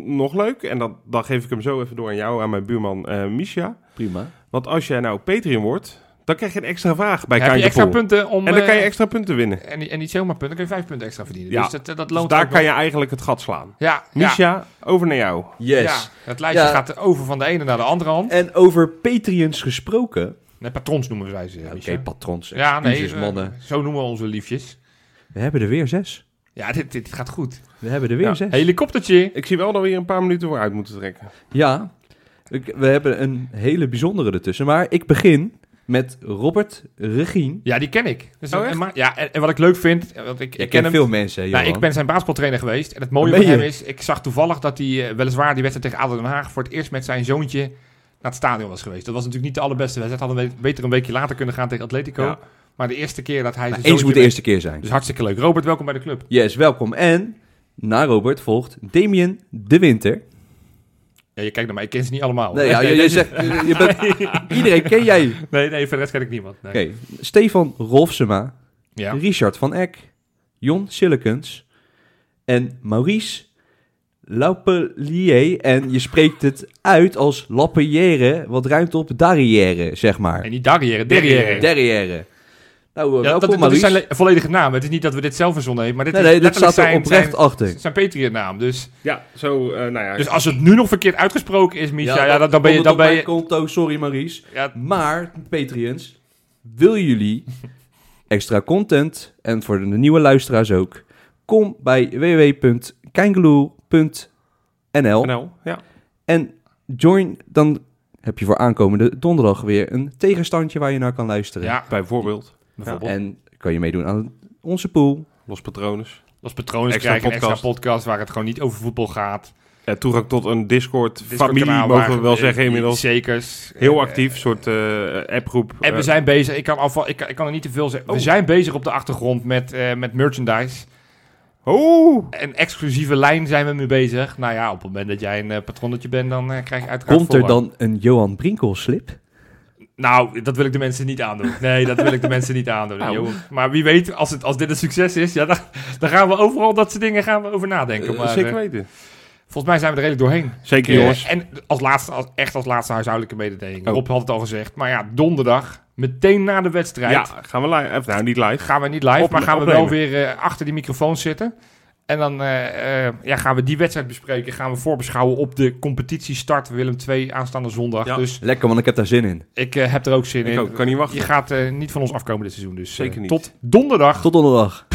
Speaker 1: nog leuk, en dat, dan geef ik hem zo even door aan jou, aan mijn buurman eh Misha.
Speaker 2: Prima.
Speaker 1: Want als jij nou Patreon wordt, dan krijg je een extra vraag bij
Speaker 3: heb je extra punten om...
Speaker 1: En dan kan je extra punten winnen.
Speaker 3: En, niet- en niet zomaar punten, dan kun je vijf punten extra verdienen.
Speaker 1: Ja.
Speaker 3: Dus dat, dat
Speaker 1: Dus
Speaker 3: loont
Speaker 1: daar
Speaker 3: ook
Speaker 1: kan
Speaker 3: wel.
Speaker 1: je eigenlijk het gat slaan.
Speaker 3: Ja, ja,
Speaker 1: Misha, over naar jou.
Speaker 2: Yes.
Speaker 3: ja, het lijstje
Speaker 2: Ja.
Speaker 3: gaat over van de ene naar de andere hand.
Speaker 2: En over Patreons gesproken.
Speaker 3: Nee, patrons noemen wij ze,
Speaker 2: Oké, patrons.
Speaker 3: Ja, nee, eh,
Speaker 2: mannen.
Speaker 3: zo noemen we onze liefjes.
Speaker 2: We hebben er weer zes.
Speaker 3: Ja, dit, dit gaat goed.
Speaker 2: We hebben er weer
Speaker 1: Ja.
Speaker 2: zes.
Speaker 3: Helikoptertje.
Speaker 1: Ik zie wel dat we hier een paar minuten voor uit moeten trekken.
Speaker 2: Ja, ik- we hebben een hele bijzondere ertussen. Maar ik begin met Robert Regien.
Speaker 3: Ja, die ken ik. Dus
Speaker 1: Oh, echt?
Speaker 3: maar- ja, en, en wat ik leuk vind, eh, want ik, ik ken hem.
Speaker 2: veel mensen, hè,
Speaker 3: Nou, ik ben zijn basketbaltrainer geweest. En het mooie van hem is, ik zag toevallig dat hij eh, weliswaar die wedstrijd tegen ADO Den Haag voor het eerst met zijn zoontje naar het stadion was geweest. Dat was natuurlijk niet de allerbeste wedstrijd. Hadden we beter een weekje later kunnen gaan tegen Atletico.
Speaker 1: Ja.
Speaker 3: Maar de eerste keer dat hij
Speaker 2: eens moet de eerste keer zijn.
Speaker 3: Dus hartstikke leuk. Robert, welkom bij de club.
Speaker 2: Yes, welkom. En na Robert volgt Damien de Winter.
Speaker 3: Ja, je kijkt naar mij, ik ken ze niet allemaal.
Speaker 2: Nee, ja, [laughs] je, je zegt, je, bent, iedereen ken jij.
Speaker 3: Nee, nee, voor de rest ken ik niemand. Nee.
Speaker 2: Stefan Rolfsema,
Speaker 3: Ja.
Speaker 2: Richard van Eck, Jon Sillekens en Maurice Laupelier. En je spreekt het uit als Lapelière, wat ruimt op Darrière, zeg maar.
Speaker 3: En niet Darrière, Derrière.
Speaker 2: Derrière. Nou, eh,
Speaker 3: Ja, dat,
Speaker 2: welkom
Speaker 3: dat is zijn le- volledige naam. Het is niet dat we dit zelf verzonnen hebben, maar dit
Speaker 2: nee,
Speaker 3: is
Speaker 2: nee, staat er
Speaker 3: zijn,
Speaker 2: oprecht
Speaker 3: zijn,
Speaker 2: achter.
Speaker 3: zijn Patreon-naam. Dus,
Speaker 1: Ja, zo, eh, nou ja.
Speaker 3: dus als het nu nog verkeerd uitgesproken is, Misha, ja, dan, dan ben je... Dan ben je
Speaker 2: konto, sorry Maurice.
Speaker 3: ja,
Speaker 2: Maar, Patreons, wil jullie extra content, en voor de nieuwe luisteraars ook, kom bij www.kangaloo.nl
Speaker 1: NL, ja.
Speaker 2: en join, dan heb je voor aankomende donderdag weer een tegenstandje waar je naar kan luisteren.
Speaker 3: ja,
Speaker 1: Bijvoorbeeld.
Speaker 3: bijvoorbeeld.
Speaker 2: En kan je meedoen aan onze pool.
Speaker 1: Los Patronus.
Speaker 3: Als patronen
Speaker 1: Extra
Speaker 3: krijgen een extra
Speaker 1: podcast.
Speaker 3: waar het gewoon niet over voetbal gaat.
Speaker 1: Ja, toegang tot een Discord-familie, mogen we wel zeggen inmiddels.
Speaker 3: Zekers.
Speaker 1: Heel
Speaker 3: Eh,
Speaker 1: actief, soort eh, appgroep.
Speaker 3: En we
Speaker 1: Eh,
Speaker 3: zijn bezig, ik kan, alvast, ik, kan- ik kan er niet te veel zeggen. We
Speaker 1: Oh.
Speaker 3: zijn bezig op de achtergrond met, eh, met merchandise.
Speaker 1: Oh!
Speaker 3: Een exclusieve lijn zijn we mee bezig. Nou ja, op het moment dat jij een eh, patronnetje bent, dan eh, krijg je uiteraard
Speaker 2: Komt er dan een Johan Brinkel slip?
Speaker 3: Nou, dat wil ik de mensen niet aandoen. Nee, dat wil ik de [laughs] mensen niet aandoen.
Speaker 1: Nou.
Speaker 3: Maar wie weet, als, het, als dit een succes is, ja, dan, dan gaan we overal dat soort dingen gaan we over nadenken.
Speaker 1: Eh,
Speaker 3: Maar,
Speaker 1: zeker weten.
Speaker 3: volgens mij zijn we er redelijk doorheen.
Speaker 1: Zeker jongens.
Speaker 3: en als laatste, als, echt als laatste huishoudelijke mededeling.
Speaker 1: Oh.
Speaker 3: Rob had het al gezegd. Maar ja, donderdag, meteen na de wedstrijd,
Speaker 1: Ja, gaan we live. Of, nou, niet live.
Speaker 3: gaan we niet live,
Speaker 1: Op-
Speaker 3: maar gaan we wel weer eh, achter die microfoon zitten. En dan eh, eh, ja, gaan we die wedstrijd bespreken. Gaan we voorbeschouwen op de competitiestart Willem 2 aanstaande zondag.
Speaker 1: Ja.
Speaker 3: Dus
Speaker 2: Lekker, want ik heb daar zin in.
Speaker 3: ik eh, heb er ook zin
Speaker 1: Ik
Speaker 3: in.
Speaker 1: ook, kan niet wachten.
Speaker 3: Je gaat eh, niet van ons afkomen dit seizoen. Dus eh,
Speaker 1: Zeker niet.
Speaker 3: tot donderdag.
Speaker 2: Tot donderdag.